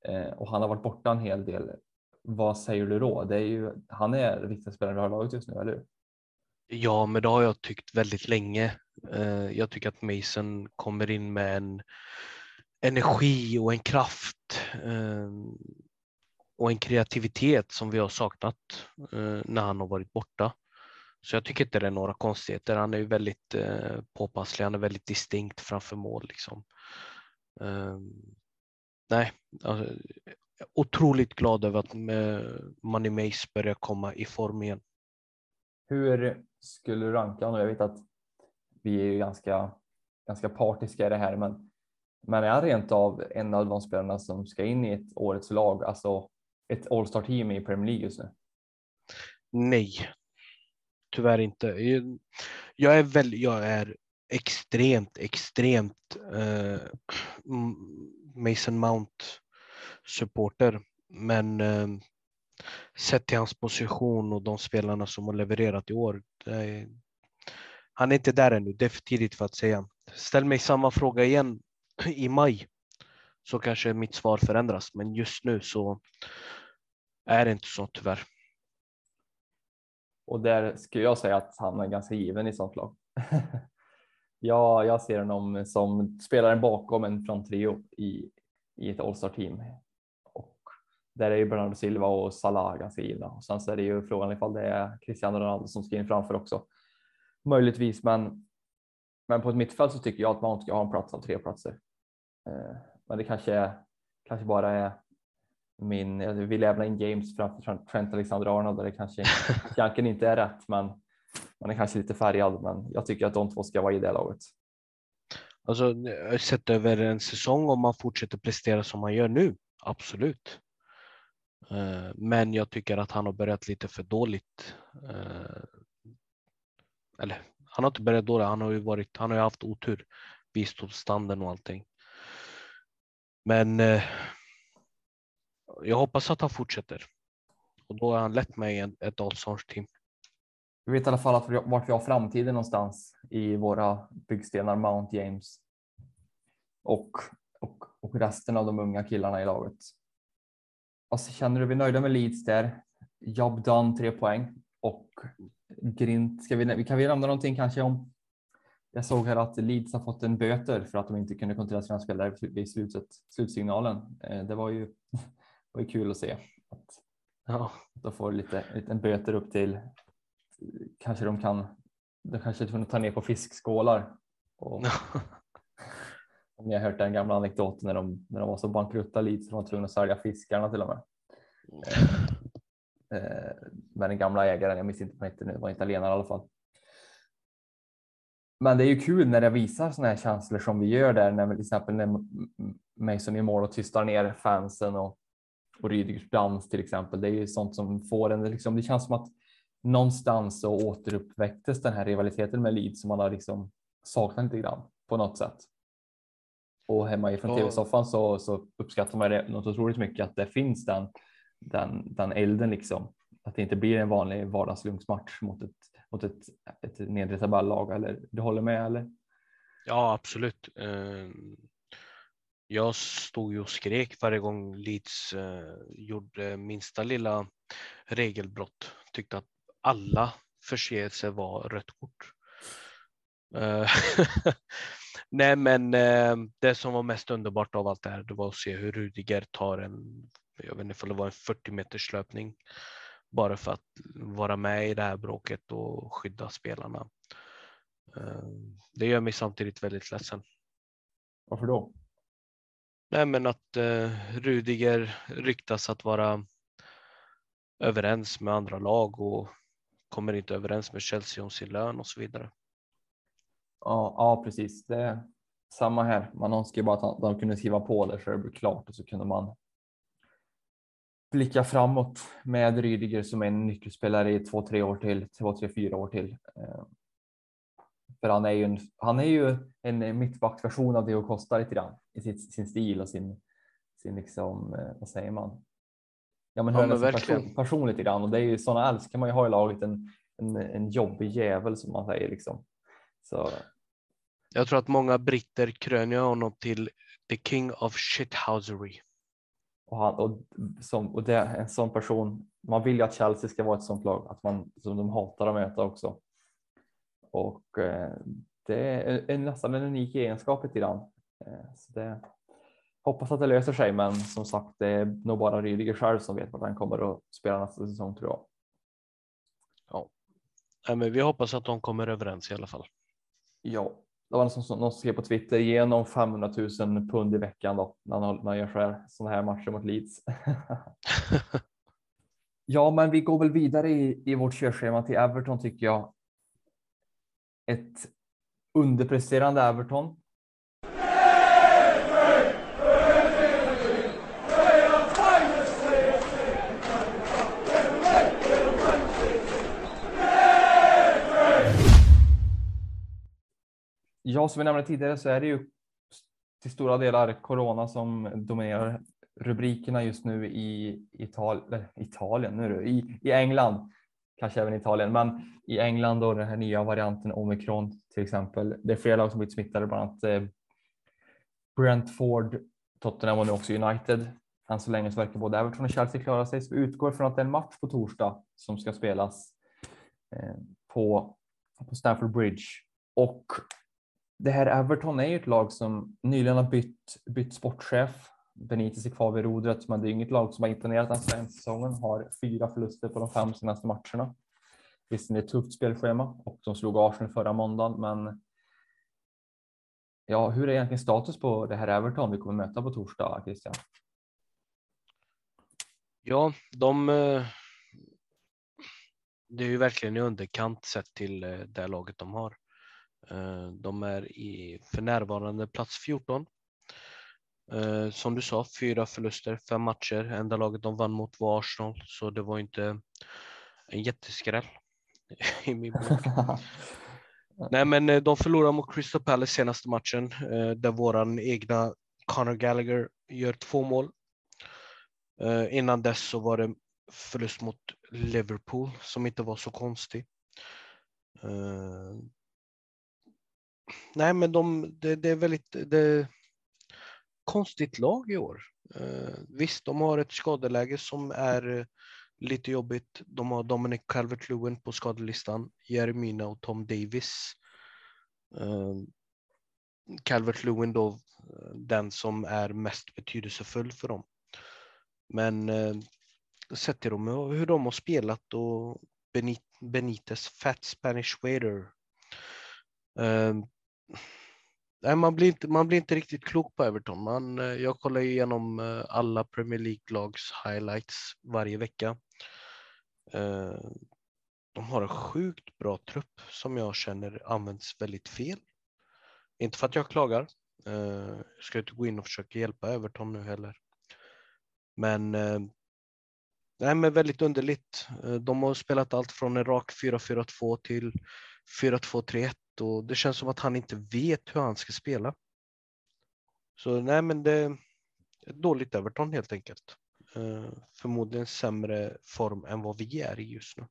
eh, och han har varit borta en hel del vad säger du då? Det är ju, han är viktigaste spelaren i laget just nu, eller hur? Ja, men det har jag tyckt väldigt länge. Eh, jag tycker att Mason kommer in med en energi och en kraft eh, och en kreativitet som vi har saknat eh, när han har varit borta. Så jag tycker inte det är några konstigheter. Han är ju väldigt eh, påpasslig, han är väldigt distinkt framför mål. Liksom. Nej, alltså, otroligt glad över att Money Mace börjar komma i form igen. Hur skulle du ranka honom? Jag vet att vi är ju ganska, ganska partiska i det här, men, men är han rent av en av de spelarna som ska in i ett årets lag, alltså ett All-star team i Premier League just nu? Nej, tyvärr inte. Jag är väl, jag är extremt, extremt eh, Mason Mount supporter. Men eh, sett till hans position och de spelarna som har levererat i år. Är, han är inte där ännu, det är för tidigt för att säga. Ställ mig samma fråga igen i maj så kanske mitt svar förändras. Men just nu så är det inte så tyvärr. Och där skulle jag säga att han är ganska given i sånt lag. ja, jag ser honom som spelaren bakom en fronttrio i, i ett All-star team. Där är ju Bernardo Silva och Salah ganska givna. Och sen så är det ju frågan ifall det är Cristiano Ronaldo som ska in framför också. Möjligtvis, men, men på ett mittfält så tycker jag att man ska ha en plats av tre platser. Eh, men det kanske, kanske bara är min, jag vill lämna in James framför Trent Alexander-Arnold där det kanske egentligen inte är rätt, men man är kanske lite färgad. Men jag tycker att de två ska vara i det laget. Alltså sett över en säsong om man fortsätter prestera som man gör nu, absolut. Eh, men jag tycker att han har börjat lite för dåligt. Eh, eller han har inte börjat dåligt, han har ju varit, han har ju haft otur, visdomsstanden och allting. Men eh, jag hoppas att han fortsätter och då är han lätt med i ett Allstars team. Vi vet i alla fall att vart vi har framtiden någonstans i våra byggstenar Mount James och, och, och resten av de unga killarna i laget. Alltså, känner du vi nöjda med Leeds där? Job done, tre poäng och Grint. Ska vi, kan vi nämna någonting kanske om? Jag såg här att Leeds har fått en böter för att de inte kunde kontrollera sina spelare vid slutet, slutsignalen. Eh, det var ju, var ju kul att se. Att ja. De får lite, en böter upp till kanske de kan. De kanske får ta ner på fiskskålar och Om ni har hört den gamla anekdoten när de, när de var så bankrutta lite så de var tvungna att sälja fiskarna till och med. Eh, med den gamla ägaren, jag minns inte vad han hette nu, det var italienare i alla fall. Men det är ju kul när det visar sådana här känslor som vi gör där, när till exempel när Mason i mål och tystar ner fansen och, och Rydgers dans till exempel. Det är ju sånt som får en, liksom, det känns som att någonstans så återuppväcktes den här rivaliteten med Leeds som man har liksom saknat lite grann på något sätt. Och hemma ifrån tv-soffan så, så uppskattar man det något otroligt mycket att det finns den, den, den elden liksom. Att det inte blir en vanlig vardagslunchmatch mot ett, mot ett, ett nedre tabellag. Eller du håller med eller? Ja, absolut. Ehm, jag stod ju och skrek varje gång Leeds eh, gjorde minsta lilla regelbrott. Tyckte att alla förseelser var rött kort. Eh, nej, men eh, det som var mest underbart av allt det här, det var att se hur Rudiger tar en, jag vet inte om det var en 40 meters löpning bara för att vara med i det här bråket och skydda spelarna. Eh, det gör mig samtidigt väldigt ledsen. Varför då? Nej, men att eh, Rudiger ryktas att vara överens med andra lag och kommer inte överens med Chelsea om sin lön och så vidare. Ja, ja precis. Det är samma här. Man önskar bara att de kunde skriva på det så det blir klart och så kunde man blicka framåt med Rydiger som en nyckelspelare i två, tre år till, två, tre, fyra år till. Eh, för han är ju en, han är ju en mittbacksversion av Diego Costa lite grann i sin, sin stil och sin, sin liksom, eh, vad säger man? Ja, men, ja, men person, person lite grann och det är ju sådana älskar man ju ha i laget. En, en, en jobbig jävel som man säger liksom. Så. Jag tror att många britter kröner honom till the king of shithousery. Och, han, och, som, och det är en sån person. Man vill ju att Chelsea ska vara ett sånt lag att man som de hatar att möta också. Och eh, det är, är nästan en unik egenskap i den. Eh, så det hoppas att det löser sig, men som sagt, det är nog bara Rydiger själv som vet vad han kommer att spela nästa säsong tror jag. Ja, men vi hoppas att de kommer överens i alla fall. Ja, det var någon som, någon skrev på Twitter genom 500 000 pund i veckan då när han, när han gör så här, sådana här matcher mot Leeds. ja, men vi går väl vidare i, i vårt körschema till Everton tycker jag. Ett underpresterande Everton Ja, som vi nämnde tidigare så är det ju till stora delar corona som dominerar rubrikerna just nu i Italien, Italien nu i, i England, kanske även Italien, men i England och den här nya varianten omikron till exempel. Det är flera lag som blivit smittade, bland annat eh, Brentford, Tottenham och nu också United. Än så länge så verkar både Everton och Chelsea klara sig, så vi utgår från att det är en match på torsdag som ska spelas eh, på, på Stamford Bridge och det här Everton är ju ett lag som nyligen har bytt, bytt sportchef. Benitez är kvar vid rodret, men det är inget lag som har imponerat den senaste säsongen. Har fyra förluster på de fem senaste matcherna. Visst, det är ett tufft spelschema och de slog Arsenal förra måndagen, men ja, hur är egentligen status på det här Everton vi kommer möta på torsdag, Christian? Ja, de. Eh, det är ju verkligen i underkant sett till eh, det laget de har. Eh, de är i för närvarande plats 14. Eh, som du sa, fyra förluster, fem matcher. Enda laget de vann mot var Arsenal, så det var inte en jätteskräll i min bok. Nej, men eh, de förlorade mot Crystal Palace senaste matchen där våran egna Conor Gallagher gör två mål. Innan dess så var det förlust mot Liverpool som inte var så konstig nej, men de, det, det är väldigt det konstigt lag i år. Eh, visst, de har ett skadeläge som är eh, lite jobbigt. De har Dominic Calvert-Lewin på skadelistan, Jeremina och Tom Davis. Eh, Calvert-Lewin då eh, den som är mest betydelsefull för dem. Men eh, sett till dem hur de har spelat och Benit Benites Fat Spanish Waiter eh, nej, man, blir inte, man blir inte riktigt klok på Everton. Man, eh, jag kollar igenom eh, alla Premier League-lags highlights varje vecka. Eh, de har en sjukt bra trupp som jag känner används väldigt fel. Inte för att jag klagar. Jag ska inte gå in och försöka hjälpa Everton nu heller. Men, nej, men väldigt underligt. De har spelat allt från en rak 4-4-2 till 4-2-3-1 och det känns som att han inte vet hur han ska spela. Så nej, men det är ett dåligt Everton helt enkelt. Uh, förmodligen sämre form än vad vi är i just nu.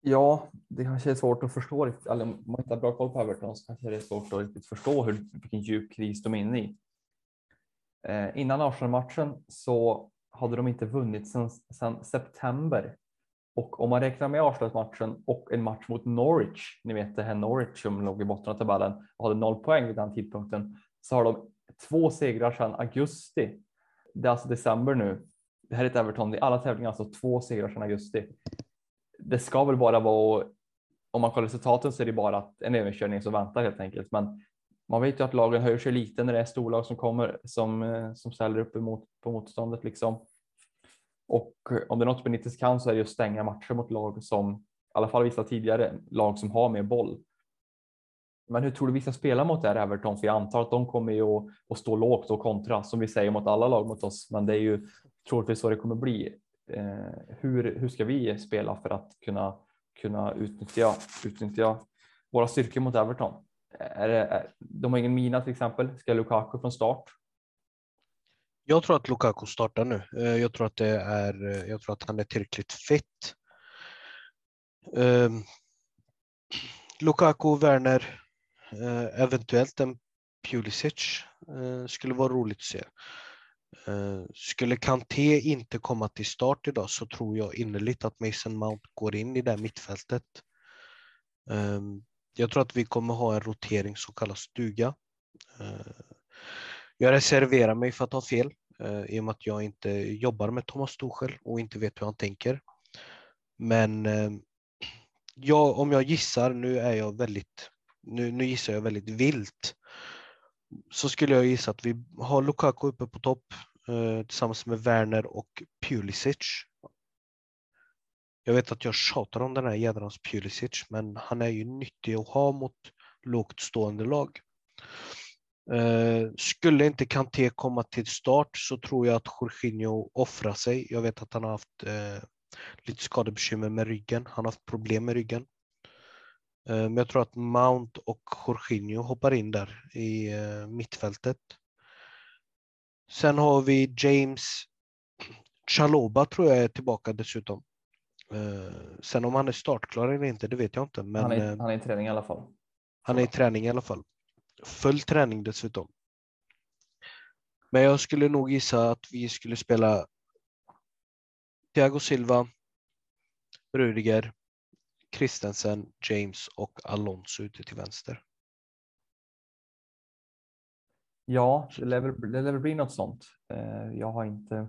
Ja, det kanske är svårt att förstå. Eller om man inte har bra koll på Everton så kanske det är svårt att riktigt förstå hur, vilken djup kris de är inne i. Eh, innan Arsenal-matchen så hade de inte vunnit sedan september och om man räknar med Arsenal-matchen och en match mot Norwich, ni vet det här Norwich som låg i botten av tabellen och hade noll poäng vid den tidpunkten, så har de två segrar sedan augusti. Det är alltså december nu. Det här är ett Everton, i alla tävlingar alltså två segrar sedan augusti. Det ska väl bara vara, om man kollar resultaten så är det bara en överkörning som väntar helt enkelt. Men man vet ju att lagen höjer sig lite när det är storlag som kommer som, eh, som ställer upp emot på motståndet liksom. Och eh, om det är något Benitez kan så är det att stänga matcher mot lag som, i alla fall vissa tidigare lag som har mer boll. Men hur tror du vi ska spela mot det här Everton? För jag antar att de kommer ju att, att stå lågt och kontra som vi säger mot alla lag mot oss. Men det är ju troligtvis så det kommer bli. Eh, hur, hur ska vi spela för att kunna, kunna utnyttja, utnyttja våra styrkor mot Everton? Är det, är, de har ingen mina till exempel. Ska Lukaku från start? Jag tror att Lukaku startar nu. Eh, jag tror att det är. Eh, jag tror att han är tillräckligt fit. Um, Lukaku, Werner, uh, eventuellt en Pulisic uh, skulle vara roligt att se. Uh, skulle Kanté inte komma till start idag så tror jag innerligt att Mason Mount går in i det mittfältet. Um, jag tror att vi kommer ha en rotering som kallas stuga. Jag reserverar mig för att ha fel eh, i och med att jag inte jobbar med Thomas Tuchel och inte vet hur han tänker. Men eh, jag, om jag gissar, nu är jag väldigt, nu, nu gissar jag väldigt vilt, så skulle jag gissa att vi har Lukaku uppe på topp eh, tillsammans med Werner och Pulisic. Jag vet att jag tjatar om den här jädrans Pulisic, men han är ju nyttig att ha mot lågt stående lag. Eh, skulle inte Kanté komma till start så tror jag att Jorginho offrar sig. Jag vet att han har haft eh, lite skadebekymmer med ryggen. Han har haft problem med ryggen. Eh, men jag tror att Mount och Jorginho hoppar in där i eh, mittfältet. Sen har vi James Chaloba tror jag är tillbaka dessutom. Eh, sen om han är startklar eller inte, det vet jag inte. Men, han, är, han är i träning i alla fall. Han är i träning i alla fall. Full träning dessutom. Men jag skulle nog gissa att vi skulle spela Thiago Silva, Rudiger, Christensen, James och Alonso ute till vänster. Ja, det lär väl, det lär väl bli något sånt. Eh, jag har inte.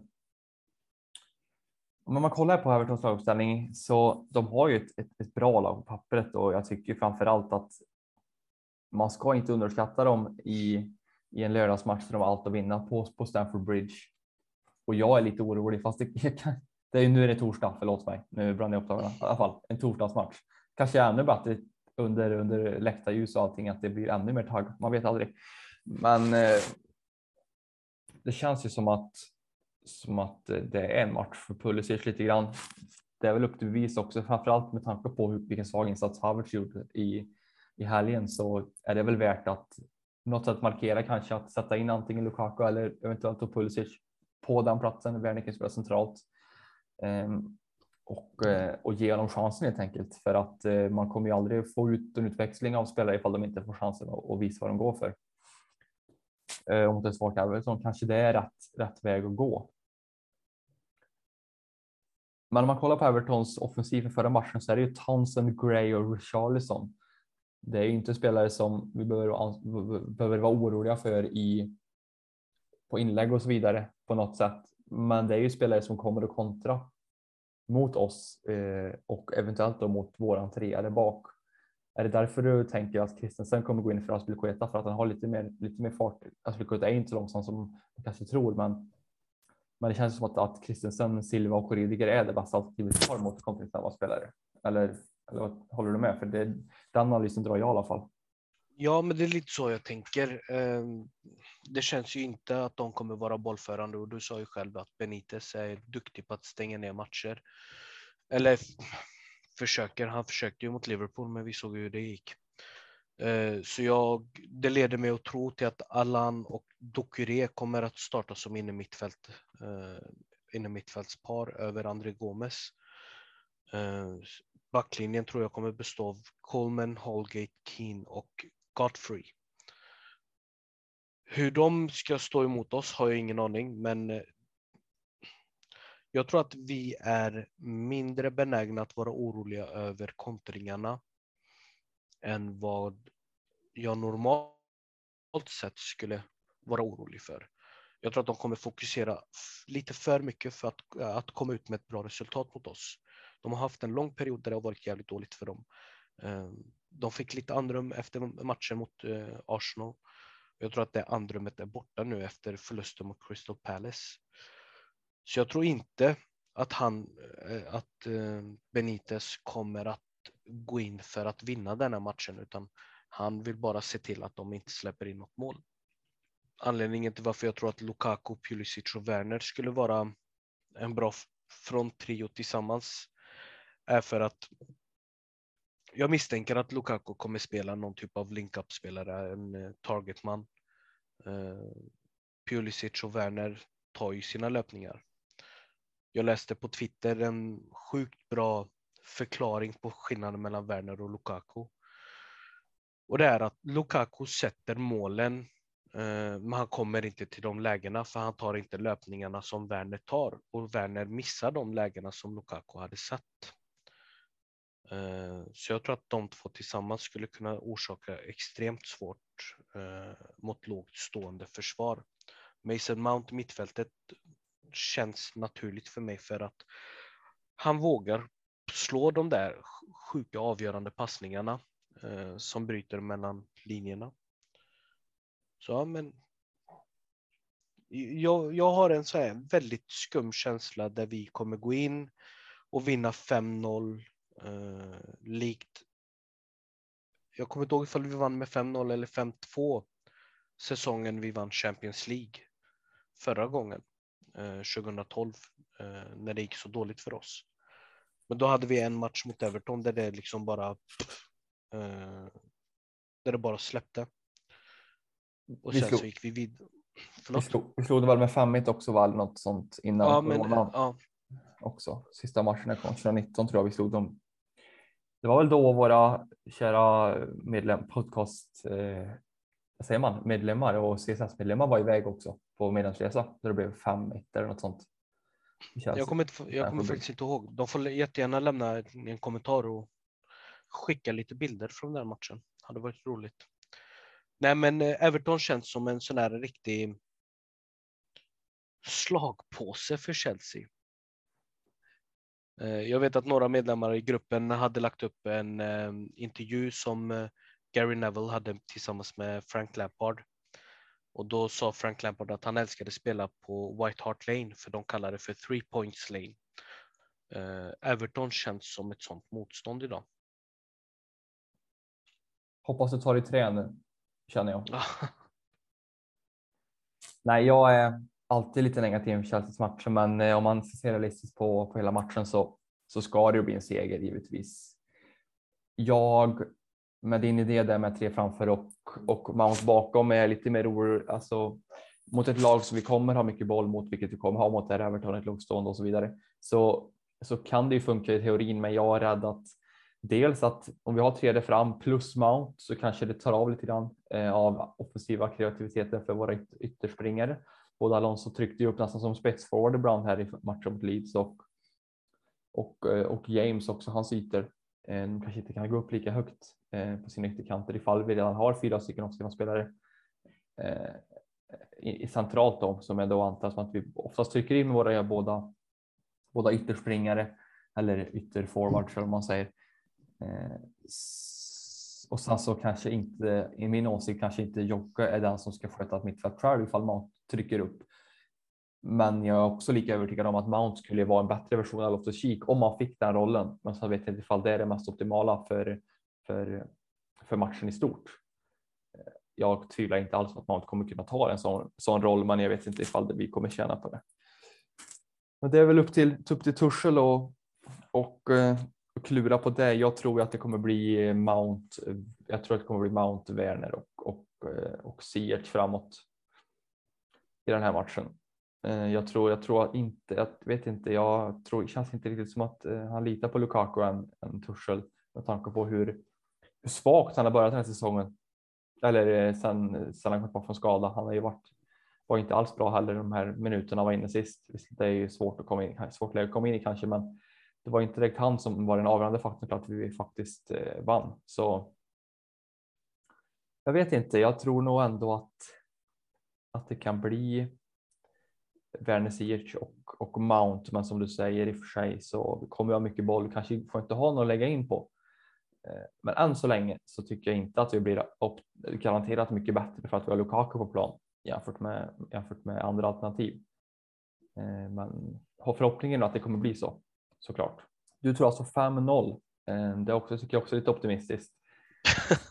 Om man kollar på Evertons laguppställning så de har ju ett, ett, ett, bra lag på pappret och jag tycker framför allt att man ska inte underskatta dem i, i en lördagsmatch där de har allt att vinna på, på Stamford Bridge. Och jag är lite orolig, fast det, det är nu är det torsdag, förlåt mig, nu brann jag upp dagarna. I alla fall en torsdagsmatch. Kanske ännu bättre under, under läktarljus och allting, att det blir ännu mer tagg. Man vet aldrig. Men eh, det känns ju som att, som att det är en match för Pulisic lite grann. Det är väl upp till bevis också, framförallt med tanke på hur, vilken svag insats Havertz gjorde i, i helgen så är det väl värt att något sätt markera kanske att sätta in antingen Lukaku eller eventuellt Pulisic på den platsen. Werner spelar centralt ehm, och, eh, och ge honom chansen helt enkelt för att eh, man kommer ju aldrig få ut en utväxling av spelare ifall de inte får chansen att visa vad de går för. Eh, om det är svårt svagt Everton kanske det är rätt, rätt väg att gå. Men om man kollar på Evertons offensiv för förra matchen så är det ju Townsend, Gray och Richarlison det är inte spelare som vi behöver, behöver vara oroliga för i på inlägg och så vidare på något sätt. Men det är ju spelare som kommer att kontra mot oss eh, och eventuellt då mot våran trea där bak. är det därför du tänker att Christensen kommer gå in för Aspilicueta för att han har lite mer, lite mer fart? Aspilicueta är inte så långsam som man kanske tror, men, men det känns som att, att Christensen, Silva och Rydiger är det bästa alternativet vi har mot kontringsnära spelare. Eller, eller vad håller du med? För det, den analysen drar jag i alla fall. Ja, men det är lite så jag tänker. Ehm, det känns ju inte att de kommer vara bollförande och du sa ju själv att Benitez är duktig på att stänga ner matcher. Eller försöker. Han försökte ju mot Liverpool, men vi såg hur det gick. Ehm, så jag, det leder mig att tro till att Allan och Dokure kommer att starta som inne mittfält, eh, inne mittfältspar över André Gomes. Ehm, Backlinjen tror jag kommer bestå av Coleman, Holgate, Keane och Godfrey. Hur de ska stå emot oss har jag ingen aning, men eh, jag tror att vi är mindre benägna att vara oroliga över kontringarna än vad jag normalt sett skulle vara orolig för. Jag tror att de kommer fokusera lite för mycket för att, att komma ut med ett bra resultat mot oss. De har haft en lång period där det har varit jävligt dåligt för dem. Ehm, de fick lite andrum efter matchen mot eh, Arsenal. Jag tror att det andrummet är borta nu efter förlusten mot Crystal Palace. Så jag tror inte att han, eh, att eh, Benitez kommer att gå in för att vinna den här matchen, utan han vill bara se till att de inte släpper in något mål. Anledningen till varför jag tror att Lukaku, Pulisic och Werner skulle vara en bra fronttrio tillsammans är för att jag misstänker att Lukaku kommer spela någon typ av link-up-spelare, en eh, targetman. Eh, Pulisic och Werner tar ju sina löpningar. Jag läste på Twitter en sjukt bra förklaring på skillnaden mellan Werner och Lukaku. Och det är att Lukaku sätter målen, eh, men han kommer inte till de lägena för han tar inte löpningarna som Werner tar och Werner missar de lägena som Lukaku hade satt. Eh, så jag tror att de två tillsammans skulle kunna orsaka extremt svårt eh, mot lågt stående försvar. Mason Mount mittfältet känns naturligt för mig för att han vågar slå de där sjuka avgörande passningarna eh, som bryter mellan linjerna. Så ja, men jag, jag har en så här väldigt skum känsla där vi kommer gå in och vinna 5-0 Eh, likt, jag kommer inte ihåg ifall vi vann med 5-0 eller 5-2 säsongen vi vann Champions League förra gången, eh, 2012, eh, när det gick så dåligt för oss. Men då hade vi en match mot Everton där det liksom bara eh, där det bara släppte. Och sen slog, så gick vi vid. Vi slog, vi slog det väl med 5 också, väl något sånt innan ja, men, ja. också. Sista matchen kom 2019 tror jag vi slog dem det var väl då våra kära medlem, podcast, eh, vad säger man, medlemmar och CSS-medlemmar var iväg också på medlemsresa. Där det blev 5-1 eller något sånt. Jag kommer, inte, jag kommer faktiskt inte ihåg. De får jättegärna lämna en kommentar och skicka lite bilder från den matchen. Det hade varit roligt. Nej, men eh, Everton känns som en sån här riktig slagpåse för Chelsea. Eh, jag vet att några medlemmar i gruppen hade lagt upp en eh, intervju som eh, Gary Neville hade tillsammans med Frank Lampard. Och då sa Frank Lampard att han älskade spela på White Hart Lane för de kallar det för three points lane. Everton känns som ett sånt motstånd idag. Hoppas du tar i trä nu, känner jag. Nej, jag är alltid lite negativ inför Chelseas matcher, men eh, om man ser realistiskt på, på hela matchen så, så ska det ju bli en seger givetvis. Jag med din idé där med tre framför och, och Mount bakom är lite mer orolig, alltså mot ett lag som vi kommer ha mycket boll mot, vilket vi kommer ha mot Everton, ett lågstående och så vidare, så, så kan det ju funka i teorin, men jag är rädd att dels att om vi har tredje fram plus Mount så kanske det tar av lite grann eh, av offensiva kreativiteten för våra ytterspringare både Alonso tryckte ju upp nästan som spetsforward ibland här i matchen mot Leeds och, och, eh, och James också, hans ytor eh, kanske inte kan gå upp lika högt eh, på sina ytterkanter ifall vi redan har fyra stycken offensiva spelare eh, i, i centralt då, som är då antas som att vi oftast trycker in våra båda, båda ytterspringare eller ytterforwards eller vad man säger. Eh, och sen så kanske inte, i min åsikt, kanske inte Jocke är den som ska sköta ett mittfält själv ifall Mount trycker upp. Men jag är också lika övertygad om att Mount skulle vara en bättre version av Loftus Cheek om man fick den rollen. Men så vet jag inte ifall det är det mest optimala för, för, för matchen i stort. Jag tvivlar inte alls på att Mount kommer kunna ta en sån, sån roll, men jag vet inte ifall det, vi kommer tjäna på det. Men det är väl upp till, upp till Tursel och, och eh, klura på det. Jag tror att det kommer bli Mount. Jag tror att det kommer bli Mount, Werner och, och, eh, och Siert framåt i den här matchen. Eh, jag tror, jag tror inte, jag vet inte, jag tror, det känns inte riktigt som att eh, han litar på Lukaku än, än Tursel med tanke på hur, hur svagt han har börjat den här säsongen. Eller sen, sen han kom tillbaka från skada. Han har ju varit var inte alls bra heller de här minuterna var inne sist. Det är ju svårt att komma in, svårt att komma in i kanske, men det var inte direkt han som var den avgörande faktorn till att vi faktiskt eh, vann. Så. Jag vet inte. Jag tror nog ändå att. Att det kan bli. Werner Ziyech och, och Mount, men som du säger i och för sig så kommer jag mycket boll. Kanske får inte ha något att lägga in på. Eh, men än så länge så tycker jag inte att vi blir garanterat mycket bättre för att vi har Lukaku på plan jämfört med, jämfört med andra alternativ. Eh, men har förhoppningen att det kommer bli så såklart. Du tror alltså 5-0. Eh, det också, tycker jag också är lite optimistiskt.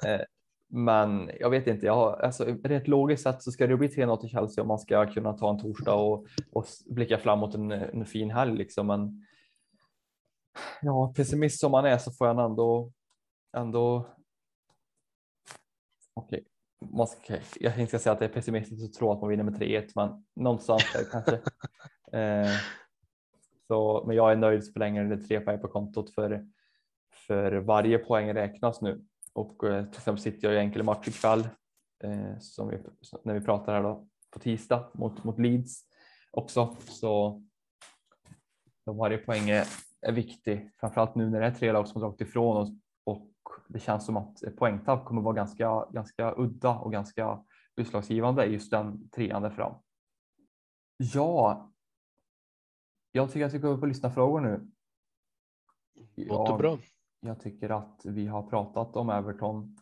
Eh, men jag vet inte, jag har, alltså, rent logiskt sett så ska det bli 3-0 till Chelsea om man ska kunna ta en torsdag och, och blicka fram mot en, en fin helg. Liksom. Men ja, pessimist som man är så får jag ändå, ändå Okej, okay. jag tänkte säga att det är pessimistiskt att tro att man vinner med 3-1, men någonstans där kanske. eh, så, men jag är nöjd så länge det är tre poäng på kontot för, för varje poäng räknas nu. Och eh, till exempel sitter jag i enkel match ikväll eh, som vi, när vi pratar här då på tisdag mot, mot Leeds också. Så, så varje poäng är, är viktig, framförallt nu när det är tre lag som har dragit ifrån oss och det känns som att poängtapp kommer vara ganska, ganska udda och ganska utslagsgivande i just den trean där fram. Ja, jag tycker att vi går på lyssna frågor nu. Låter jag, bra. Jag tycker att vi har pratat om Everton.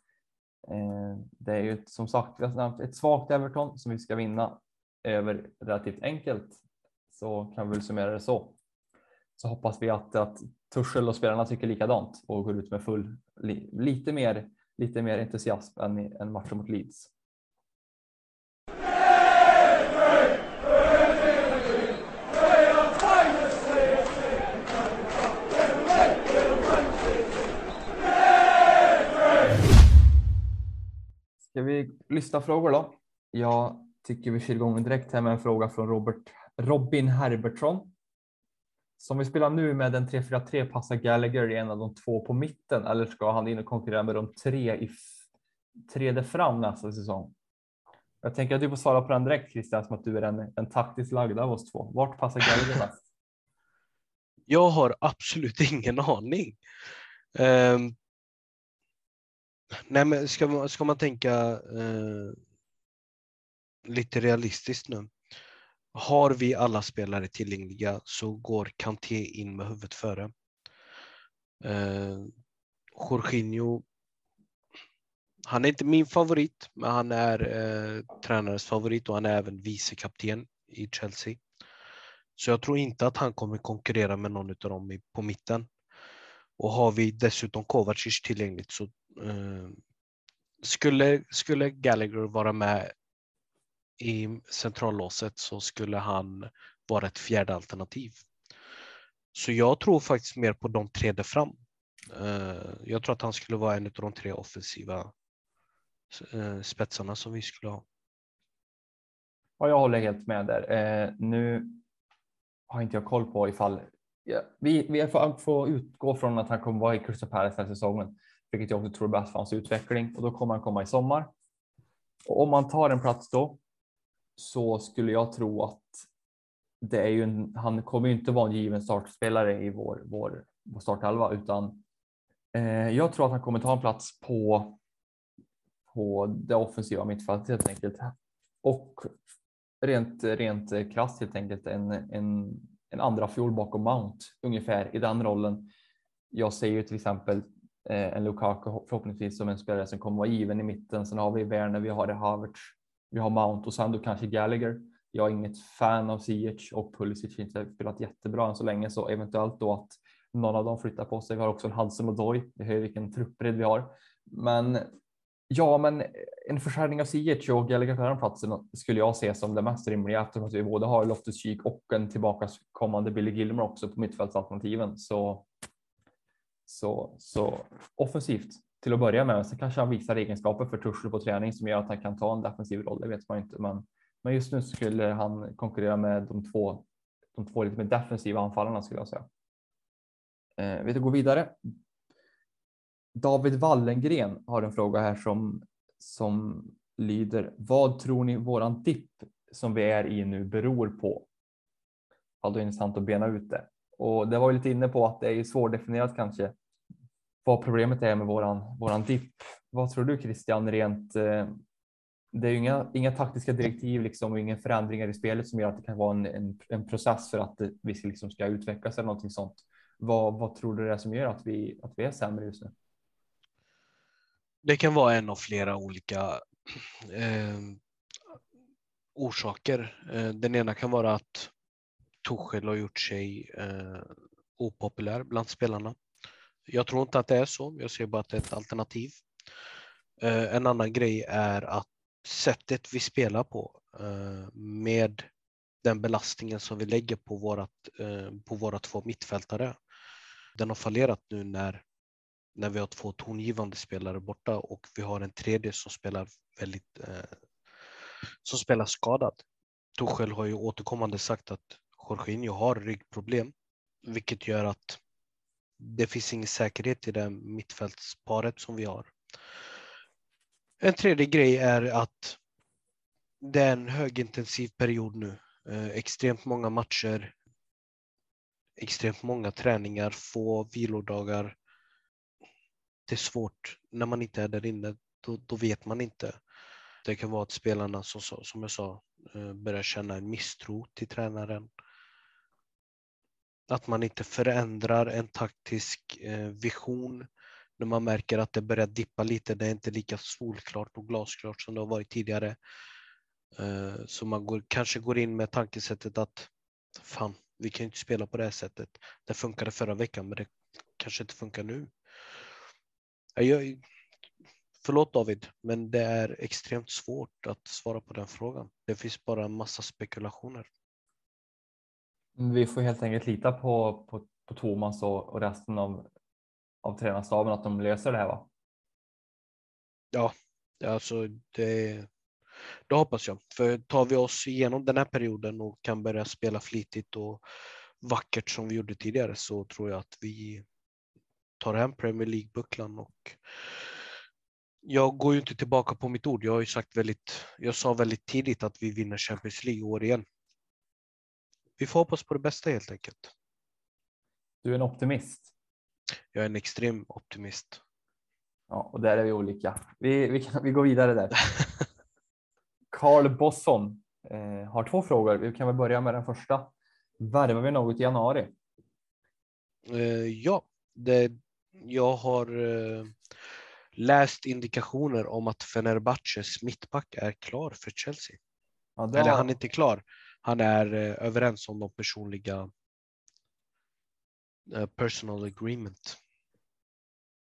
Eh, det är ju ett, som sagt ett svagt Everton som vi ska vinna över relativt enkelt. Så kan vi väl summera det så. Så hoppas vi att, att Tuchel och spelarna tycker likadant och går ut med full lite mer, lite mer entusiasm än i en match mot Leeds. Ska vi lyssna frågor då? Jag tycker vi kör igång direkt här med en fråga från Robert Robin Herbertsson. Som vi spelar nu med en 3-4-3 passar Gallagher i en av de två på mitten eller ska han in och konkurrera med de tre i tredje fram nästa säsong? Jag tänker att du får svara på den direkt Christian som att du är en, den taktiskt lagd av oss två. Vart passar Gallagher bäst? Jag har absolut ingen aning. Um, nej, men ska man, ska man tänka eh, lite realistiskt nu har vi alla spelare tillgängliga så går Kanté in med huvudet före. Eh, Jorginho, han är inte min favorit, men han är eh, tränarens favorit och han är även vicekapten i Chelsea. Så jag tror inte att han kommer konkurrera med någon av dem på mitten. Och har vi dessutom Kovacic tillgängligt så Eh, skulle, skulle Gallagher vara med i centrallåset så skulle han vara ett fjärde alternativ. Så jag tror faktiskt mer på de tre där fram. Eh, jag tror att han skulle vara en av de tre offensiva eh, spetsarna som vi skulle ha. Ja, jag håller helt med där. Nu har inte jag koll på ifall vi, vi får, får utgå från att han kommer vara i Crystal Palace den här säsongen, vilket jag också tror är bäst för hans utveckling och då kommer han komma i sommar. Och om man tar en plats då så skulle jag tro att det är ju en, han kommer ju inte vara en given startspelare i vår, vår, vår startelva utan eh, jag tror att han kommer ta en plats på, på det offensiva mittfältet helt enkelt. Och rent, rent krasst helt enkelt en, en, en andra fjol bakom Mount ungefär i den rollen. Jag ser ju till exempel Eh, en Lukaku förhoppningsvis som en spelare som kommer vara given i mitten. Sen har vi Werner, vi har det Havertz, vi har Mount och sen då kanske Gallagher. Jag är inget fan av Ziyech och Pulisic inte spelat jättebra än så länge så eventuellt då att någon av dem flyttar på sig. Vi har också en Hudson och Doy. Det hör vilken truppbredd vi har. Men ja, men en försäljning av Ziyech och Gallagher på den platsen skulle jag se som det mest rimliga eftersom att vi både har Loftus Cheek och en tillbaka kommande Billy Gilmer också på mittfältsalternativen. Så så, så offensivt till att börja med. Sen kanske han visar egenskaper för Tursel på träning som gör att han kan ta en defensiv roll. Det vet man inte, men, men just nu skulle han konkurrera med de två, de två lite mer defensiva anfallarna skulle jag säga. Eh, vi går vidare. David Wallengren har en fråga här som som lyder. Vad tror ni våran dipp som vi är i nu beror på? Ja, då är det intressant att bena ut det. Och det var ju lite inne på att det är ju svårdefinierat kanske vad problemet är med våran, våran dipp. Vad tror du Christian rent? Eh, det är ju inga, inga taktiska direktiv liksom och inga förändringar i spelet som gör att det kan vara en, en, en process för att vi ska, liksom ska utvecklas eller någonting sånt. Vad, vad tror du det är som gör att vi, att vi är sämre just nu? Det kan vara en av flera olika eh, orsaker. Eh, den ena kan vara att Tuchel har gjort sig eh, opopulär bland spelarna. Jag tror inte att det är så. Jag ser bara att det är ett alternativ. Eh, en annan grej är att sättet vi spelar på eh, med den belastningen som vi lägger på, vårat, eh, på våra två mittfältare. Den har fallerat nu när, när vi har två tongivande spelare borta och vi har en tredje som spelar väldigt eh, som spelar skadad. Tuchel har ju återkommande sagt att Jorginho har ryggproblem, vilket gör att det finns ingen säkerhet i det mittfältsparet som vi har. En tredje grej är att det är en högintensiv period nu. Eh, extremt många matcher, extremt många träningar, få vilodagar. Det är svårt när man inte är där inne. Då, då vet man inte. Det kan vara att spelarna, som, som jag sa, eh, börjar känna en misstro till tränaren att man inte förändrar en taktisk eh, vision när man märker att det börjar dippa lite. Det är inte lika solklart och glasklart som det har varit tidigare. Eh, så man går, kanske går in med tankesättet att fan, vi kan inte spela på det här sättet. Det funkade förra veckan, men det kanske inte funkar nu. Jag, förlåt David, men det är extremt svårt att svara på den frågan. Det finns bara en massa spekulationer. Vi får helt enkelt lita på, på, på Thomas och, och resten av, av tränarstaben att de löser det här va? Ja, alltså det, det hoppas jag. För tar vi oss igenom den här perioden och kan börja spela flitigt och vackert som vi gjorde tidigare så tror jag att vi tar hem Premier League-bucklan och jag går ju inte tillbaka på mitt ord. Jag har ju sagt väldigt, jag sa väldigt tidigt att vi vinner Champions League år igen vi får hoppas på det bästa helt enkelt. Du är en optimist. Jag är en extrem optimist. Ja, och där är vi olika. Vi, vi, kan, vi går vidare där. Carl Bosson eh, har två frågor. Vi kan väl börja med den första. Värvar vi något i januari? Eh, ja, det, jag har eh, läst indikationer om att Fenerbahces mittback är klar för Chelsea. Ja, har... Eller han är inte klar han är eh, överens om de personliga eh, personal agreement.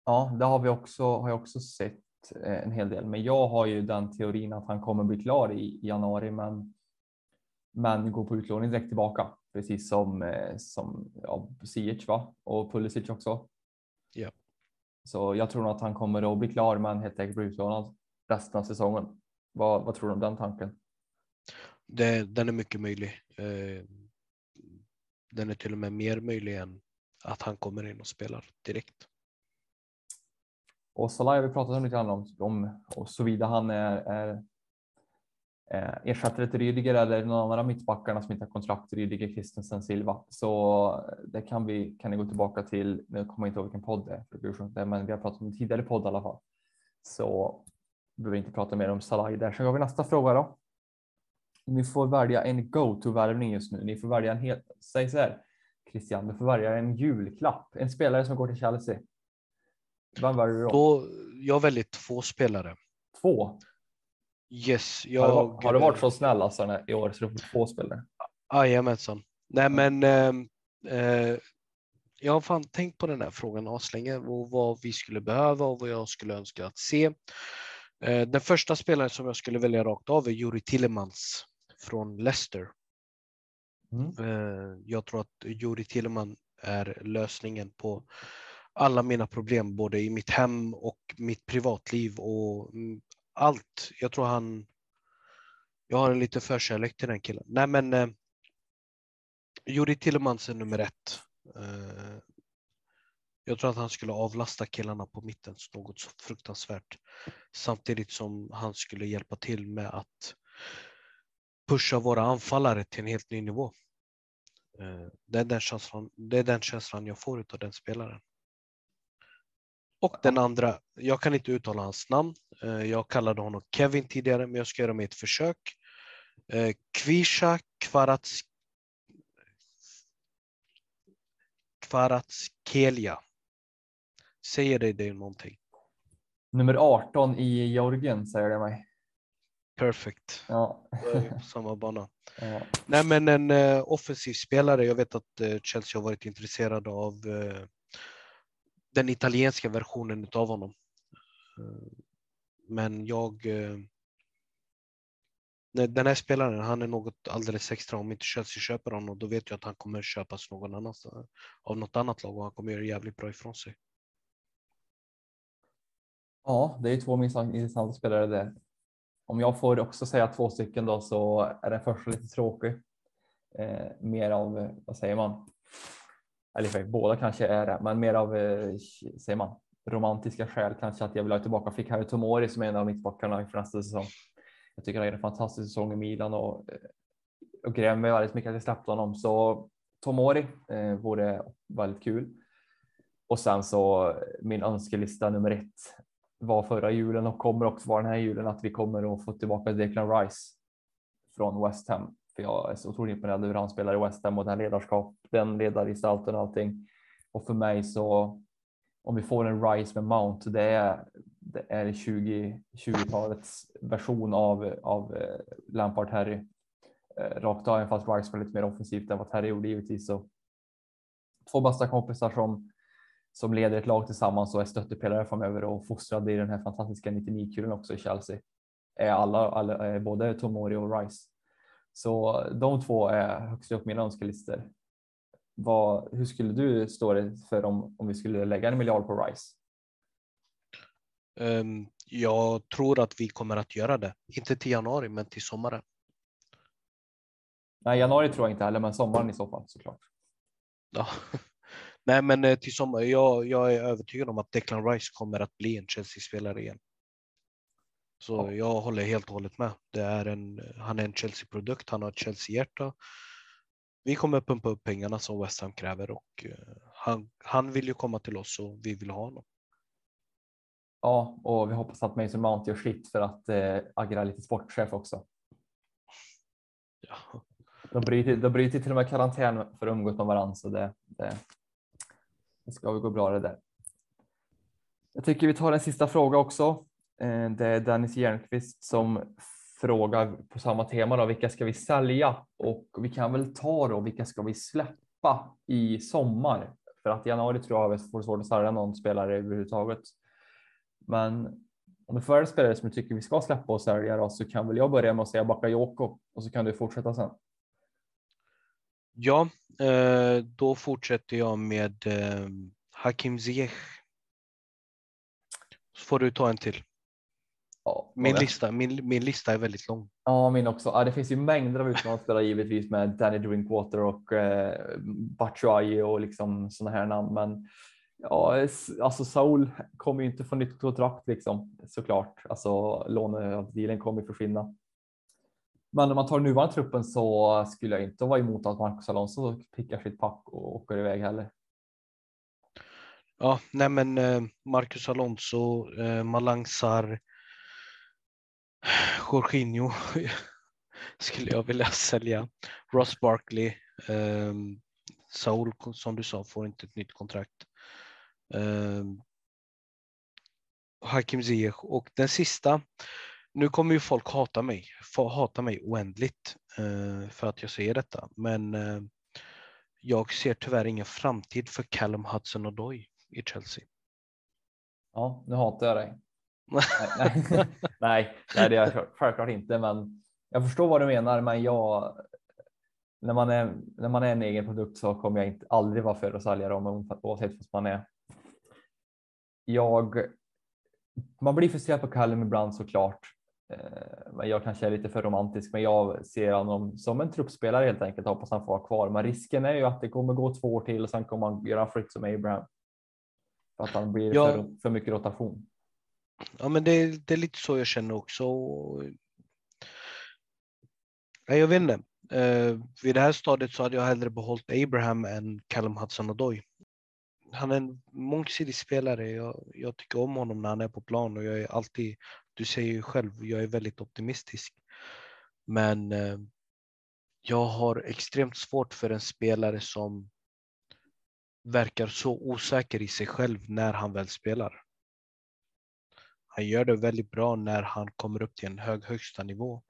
Ja, det har vi också, har jag också sett eh, en hel del, men jag har ju den teorin att han kommer bli klar i januari, men men går på utlåning direkt tillbaka, precis som som ja, Ziyech va? och Pulisic också. Ja. Så jag tror nog att han kommer att bli klar, men helt enkelt bli utlånad resten av säsongen. Vad, vad tror du om den tanken? Det, den är mycket möjlig. Eh, den är till och med mer möjlig än att han kommer in och spelar direkt. Och Salah har vi pratat om lite grann om, om och såvida han är, är eh, ersättare till Rydiger eller någon annan av mittbackarna som inte har kontrakt, Rydiger, Christensen, Silva. Så det kan vi kan ni gå tillbaka till. Nu kommer jag inte ihåg vilken podd det är, men vi har pratat om det tidigare podd i alla fall. Så behöver inte prata mer om Salah där. Sen går vi nästa fråga då. Ni får välja en go-to-värvning just nu. Ni får välja en helt, säg så här, Christian, du får välja en julklapp. En spelare som går till Chelsea. Vem väljer du då? Då, jag väljer två spelare. Två? Yes, Har, jag... du, varit- har du varit så snäll alltså i år så du får två spelare? Jajamensan. Nej men ehm, eh, jag har fan tänkt på den här frågan aslänge och vad vi skulle behöva och vad jag skulle önska att se. Eh, den första spelaren som jag skulle välja rakt av är Juri Tillemans från Leicester. Mm. Eh, jag tror att Juri Tilleman är lösningen på alla mina problem, både i mitt hem och mitt privatliv och mm, allt. Jag tror han. Jag har en lite förkärlek till den killen. Nej, men. Eh, Juri Tillemans är nummer ett. Eh, jag tror att han skulle avlasta killarna på mitten något så fruktansvärt. Samtidigt som han skulle hjälpa till med att pusha våra anfallare till en helt ny nivå. Eh, Det är den känslan, det är den känslan jag får av den spelaren. Och den andra, jag kan inte uttala hans namn. Eh, Jag kallade honom Kevin tidigare, men jag ska göra ett försök. Eh, Kvisha Kvarats Kvaratskelia. Säger det dig någonting? Nummer 18 i Georgien säger det mig. Perfect. Ja. Samma bana. ja. Nej, men en eh, offensiv spelare. Jag vet att eh, Chelsea har varit intresserade av eh, den italienska versionen av honom. Eh, men jag. Eh, nej, den här spelaren, han är något alldeles extra. Om inte Chelsea köper honom, då vet jag att han kommer köpas någon annanstans av något annat lag och han kommer göra jävligt bra ifrån sig. ja, det är två minst intressanta spelare där. Om jag får också säga två stycken då så är den första lite tråkig. Eh, mer av, vad säger man? Eller för båda kanske är det, men mer av, eh, säger man, romantiska skäl kanske att jag vill ha tillbaka fick Harry Tomori som är en av mittbackarna inför nästa säsong. Jag tycker han är en fantastisk säsong i Milan och, eh, och grämer mig väldigt mycket att jag släppte honom. Så Tomori eh, vore väldigt kul. Och sen så min önskelista nummer ett var förra julen och kommer också vara den här julen att vi kommer att få tillbaka Declan Rice från West Ham. För jag är så otroligt imponerad över hur han spelar i West Ham och den ledarskap, den ledargestalten och allting. Och för mig så om vi får en Rice med Mount, det är, det är 20, 20-talets version av, av eh, Lampard Harry. Eh, rakt av, även fast Rice var lite mer offensivt än vad Harry gjorde givetvis. Så. Två bästa kompisar som, som leder ett lag tillsammans och är stöttepelare framöver och fostrade i den här fantastiska 99-kulen också i Chelsea. Är alla, alla är både Tomori och Rice. Så de två är högst upp på mina önskelistor. Vad, hur skulle du stå det för om, om vi skulle lägga en miljard på Rice? Ehm, jag tror att vi kommer att göra det. Inte till januari, men till sommaren. Nej, januari tror jag inte heller, men sommaren i så fall såklart. Ja. Nej, men eh, till sommar. Jag, jag är övertygad om att Declan Rice kommer att bli en Chelsea-spelare igen. Så Ja. jag håller helt och hållet med. Det är en, han är en Chelsea-produkt. Han har ett Chelsea-hjärta. Vi kommer pumpa upp pengarna som West Ham kräver och eh, han, han vill ju komma till oss och vi vill ha honom. Ja, och vi hoppas att Mason Mount gör sitt för att eh, agera lite sportchef också. Ja. De bryter, de bryter till och med karantän för att umgås med varandra, så det, det, det ska väl gå bra det där. Jag tycker vi tar en sista fråga också. Eh, det är Dennis Jernqvist som frågar på samma tema. Då, vilka ska vi sälja? Och vi kan väl ta då, vilka ska vi släppa i sommar? För att i januari tror jag vi får svårt att sälja någon spelare överhuvudtaget. Men om du får spelare som du tycker vi ska släppa och sälja då, så kan väl jag börja med att säga Bakayoko och så kan du fortsätta sen. Ja, eh, då fortsätter jag med eh, Hakim Ziyech. Så får du ta en till. Ja, Min lista, min, min lista är väldigt lång. Ja, min också. Ja, det finns ju mängder av utlandsspelare givetvis med Danny Drinkwater och eh, Batshuayi och liksom sådana här namn. Men ja, alltså Saul kommer ju inte få nytt kontrakt liksom såklart. Alltså lånedealen kommer ju försvinna. Men om man tar nuvarande truppen så skulle jag inte vara emot att Marcus Alonso pickar sitt pack och åker iväg heller. Ja, nej men eh, Marcus Alonso, eh, Malangsar, Malang Sarr, Jorginho skulle jag vilja sälja. Ross Barkley, eh, Saul som du sa får inte ett nytt kontrakt. Hakim Ziyech och den sista. Nu kommer ju folk hata mig, hata mig oändligt eh, för att jag säger detta, men eh, jag ser tyvärr ingen framtid för Callum Hudson-Odoi i Chelsea. Ja, nu hatar jag dig. nej, nej, nej, nej, det är jag självklart inte, men jag förstår vad du menar. Men jag, när man är när man är en egen produkt så kommer jag inte aldrig vara för att sälja dem oavsett vad man är. Jag. Man blir frustrerad på Callum ibland såklart, men jag kanske är lite för romantisk, men jag ser honom som en truppspelare helt enkelt. Hoppas han får vara kvar, men risken är ju att det kommer gå två år till och sen kommer han göra fritt som Abraham. För att han blir ja. för, för mycket rotation. Ja, men det, det, är lite så jag känner också. Jag vet inte. Eh, vid det här stadiet så hade jag hellre behållit Abraham än Callum Hudson-Odoi. Han är en mångsidig spelare. Jag, jag, tycker om honom när han är på plan och jag är alltid du säger ju själv, jag är väldigt optimistisk. Men eh, jag har extremt svårt för en spelare som verkar så osäker i sig själv när han väl spelar. Han gör det väldigt bra när han kommer upp till en hög högsta nivå.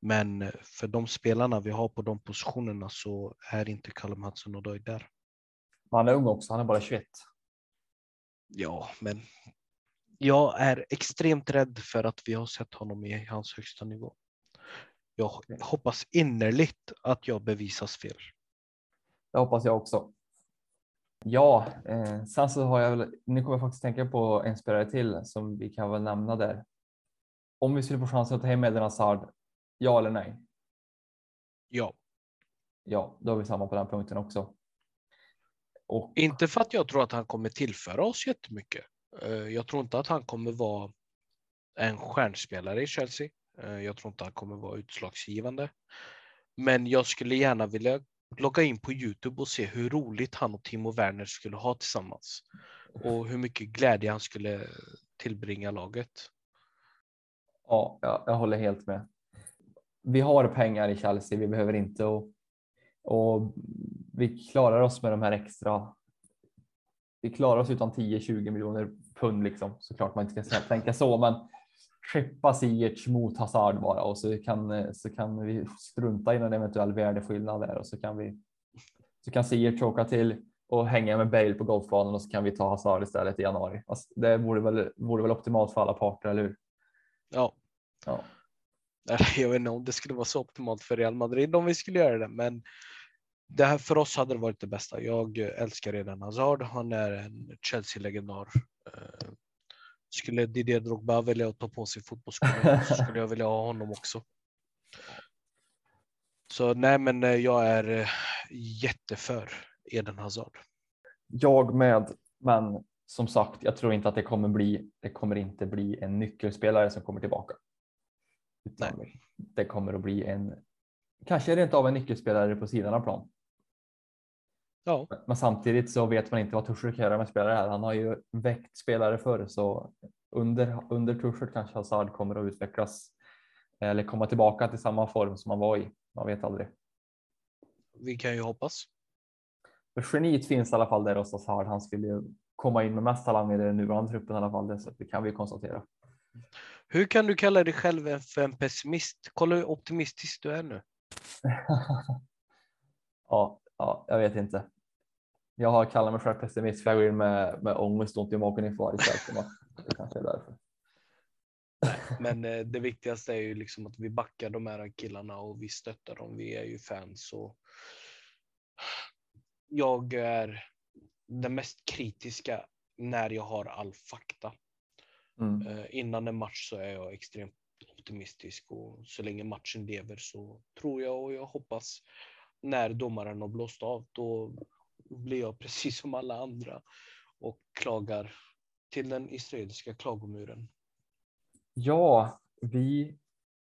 Men för de spelarna vi har på de positionerna så är inte Callum Hudson Odoi där. Han är ung också, han är bara 21. Ja, men jag är extremt rädd för att vi har sett honom i hans högsta nivå. Jag hoppas innerligt att jag bevisas fel. Det hoppas jag också. Ja, eh, sen så har jag väl, nu kommer jag faktiskt tänka på en spelare till som vi kan väl nämna där. Om vi skulle få chansen att ta hem Eden Hazard, ja eller nej? Ja. Ja, då är vi samma på den punkten också. Och... Inte för att jag tror att han kommer tillföra oss jättemycket. Eh, jag tror inte att han kommer vara en stjärnspelare i Chelsea. Eh, jag tror inte han kommer vara utslagsgivande. Men jag skulle gärna vilja logga in på Youtube och se hur roligt han och Timo Werner skulle ha tillsammans. Och hur mycket glädje han skulle tillbringa laget. Ja, jag, jag håller helt med. Vi har pengar i Chelsea, vi behöver inte och, och vi klarar oss med de här extra vi klarar oss utan 10-20 miljoner pund liksom. Såklart man inte ska tänka så, men skeppa Ziyech mot Hazard bara och så kan, så kan vi strunta i någon eventuell värdeskillnad där och så kan vi så kan Ziyech åka till och hänga med Bale på golfbanan och så kan vi ta Hazard istället i januari. Alltså, det vore väl, vore väl optimalt för alla parter, eller hur? Ja. ja. Jag vet inte om det skulle vara så optimalt för Real Madrid om vi skulle göra det, men det här för oss hade det varit det bästa. Jag älskar redan Hazard. Han är en Chelsea-legendar. Eh, skulle Didier Drogba välja att ta på sig fotbollsskorna så skulle jag vilja ha honom också. Så nej, men eh, jag är eh, jätteför Eden Hazard. Jag med, men som sagt, jag tror inte att det kommer bli. Det kommer inte bli en nyckelspelare som kommer tillbaka. Nej. Det kommer att bli en, kanske rent av en nyckelspelare på sidan av plan. Ja. Men samtidigt så vet man inte vad Tuchel kan göra med spelare här. Han har ju väckt spelare förr så under, under Tuchel kanske Hazard kommer att utvecklas eller komma tillbaka till samma form som han var i. Man vet aldrig. Vi kan ju hoppas. För geniet finns i alla fall där hos Hazard. Han skulle ju komma in med mest talanger i den nuvarande truppen i alla fall. Det, så det kan vi konstatera. Hur kan du kalla dig själv för en pessimist? Kolla hur optimistisk du är nu. ja, ja, jag vet inte jag har kallat mig själv pessimist för jag går in med, med ångest och ont i magen inför varje Chelsea-match. Det kanske är därför. Men eh, det viktigaste är ju liksom att vi backar de här killarna och vi stöttar dem. Vi är ju fans och jag är den mest kritiska när jag har all fakta. Mm. Eh, innan en match så är jag extremt optimistisk och så länge matchen lever så tror jag och jag hoppas när domaren har blåst av då blir jag precis som alla andra och klagar till den israeliska klagomuren. Ja, vi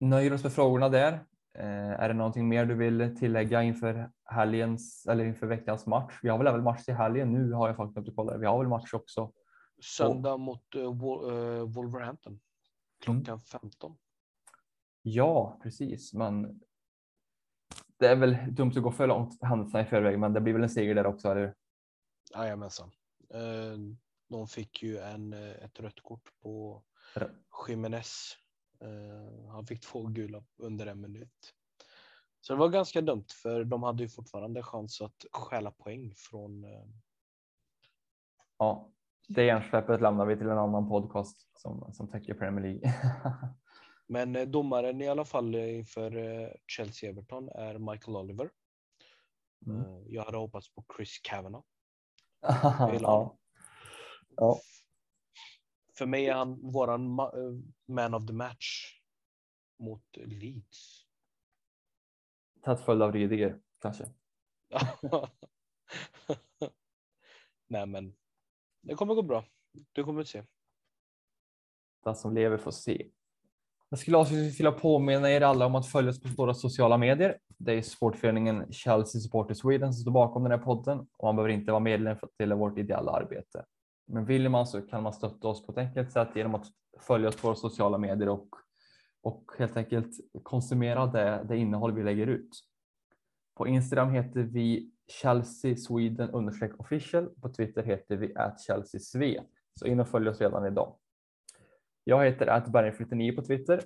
nöjer oss med frågorna där. Eh, är det någonting mer du vill tillägga inför helgens eller inför veckans match? Vi har väl även match till helgen nu har jag faktiskt inte kollat. Vi har väl match också. Söndag och... mot uh, Wolverhampton klockan mm. 15. Ja, precis, men det är väl dumt att gå för långt händelserna i förväg, men det blir väl en seger där också, eller hur? Jajamensan. Eh, De fick ju en, eh, ett rött kort på Jiménez. Eh, han fick två gula under en minut. Så det var ganska dumt för de hade ju fortfarande chans att stjäla poäng från Ja, det hjärnsläppet lämnar vi till en annan podcast som, som täcker Premier League. Men eh, domaren i alla fall eh, inför eh, Chelsea-Everton är Michael Oliver. Mm. Jag hade hoppats på Chris Kavanagh. ja. ja, För mig är han våran ma- man of the match mot Leeds. tätt följd av Rydiger kanske. Nej, men det kommer gå bra. Du kommer att se. Den som lever får se. Jag skulle avslutningsvis vilja påminna er alla om att följa oss på våra sociala medier. Det är sportföreningen Chelsea Supporter Sweden som står bakom den här podden och man behöver inte vara medlem för att dela vårt ideella arbete. Men vill man så kan man stötta oss på ett enkelt sätt genom att följa oss på våra sociala medier och, och helt enkelt konsumera det, det innehåll vi lägger ut. På Instagram heter vi Chelsea Sweden official. På Twitter heter vi at Chelsea Sve. Så in och följ oss redan idag. Jag heter atberg49 på Twitter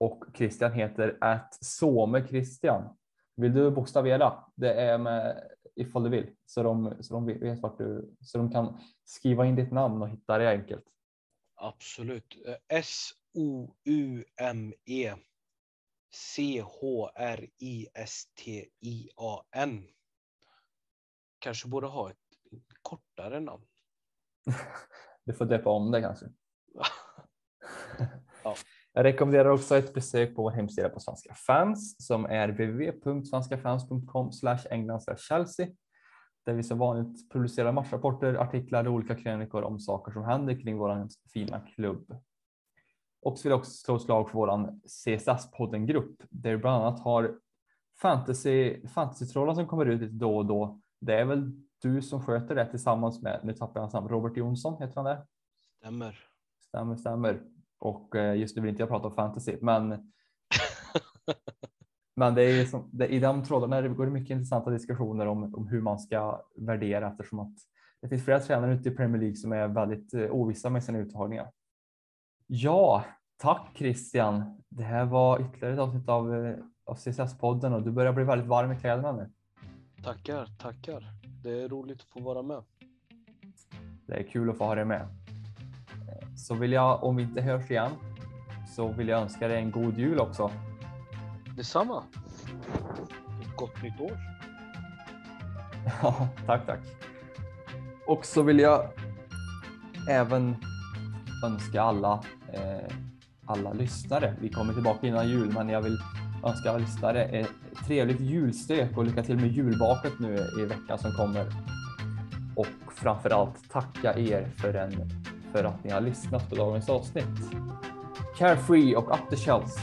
och Christian heter at Christian. Vill du bokstavera? Det är med ifall du vill så de, så de vet vart du så de kan skriva in ditt namn och hitta det enkelt. Absolut. Eh, S-O-U-M-E C-H-R-I-S-T-I-A-N. Kanske borde ha ett kortare namn. Du får döpa om det kanske. Ja. Jag rekommenderar också ett besök på vår hemsida på Svenska fans som är www.svenskafans.com England Chelsea där vi som vanligt publicerar matchrapporter, artiklar och olika krönikor om saker som händer kring vår fina klubb. Och så vill jag också slå ett slag för våran CSS-podden grupp där vi bland annat har fantasy, fantasy-trollen som kommer ut lite då och då. Det är väl du som sköter det tillsammans med, nu tappar jag hans namn, Robert Jonsson heter han det? Stämmer. Stämmer, stämmer. Och eh, just nu vill inte jag prata om fantasy, men men det är som, det, i de trådarna det går det mycket intressanta diskussioner om, om hur man ska värdera eftersom att det finns flera tränare ute i Premier League som är väldigt eh, ovissa med sina uttagningar. Ja, tack Christian. Det här var ytterligare ett avsnitt av, eh, av CSS-podden och du börjar bli väldigt varm i kläderna nu. Tackar, tackar. Det är roligt att få vara med. Det är kul att få ha dig med. Så vill jag, om vi inte hörs igen, så vill jag önska dig en god jul också. Detsamma. Ett gott nytt år. Ja, tack, tack. Och så vill jag även önska alla, eh, alla lyssnare. Vi kommer tillbaka innan jul, men jag vill önska alla lyssnare ett trevligt julstök och lycka till med julbaket nu i veckan som kommer. Och framför allt tacka er för, en, för att ni har lyssnat på dagens avsnitt. Carefree och up the shells.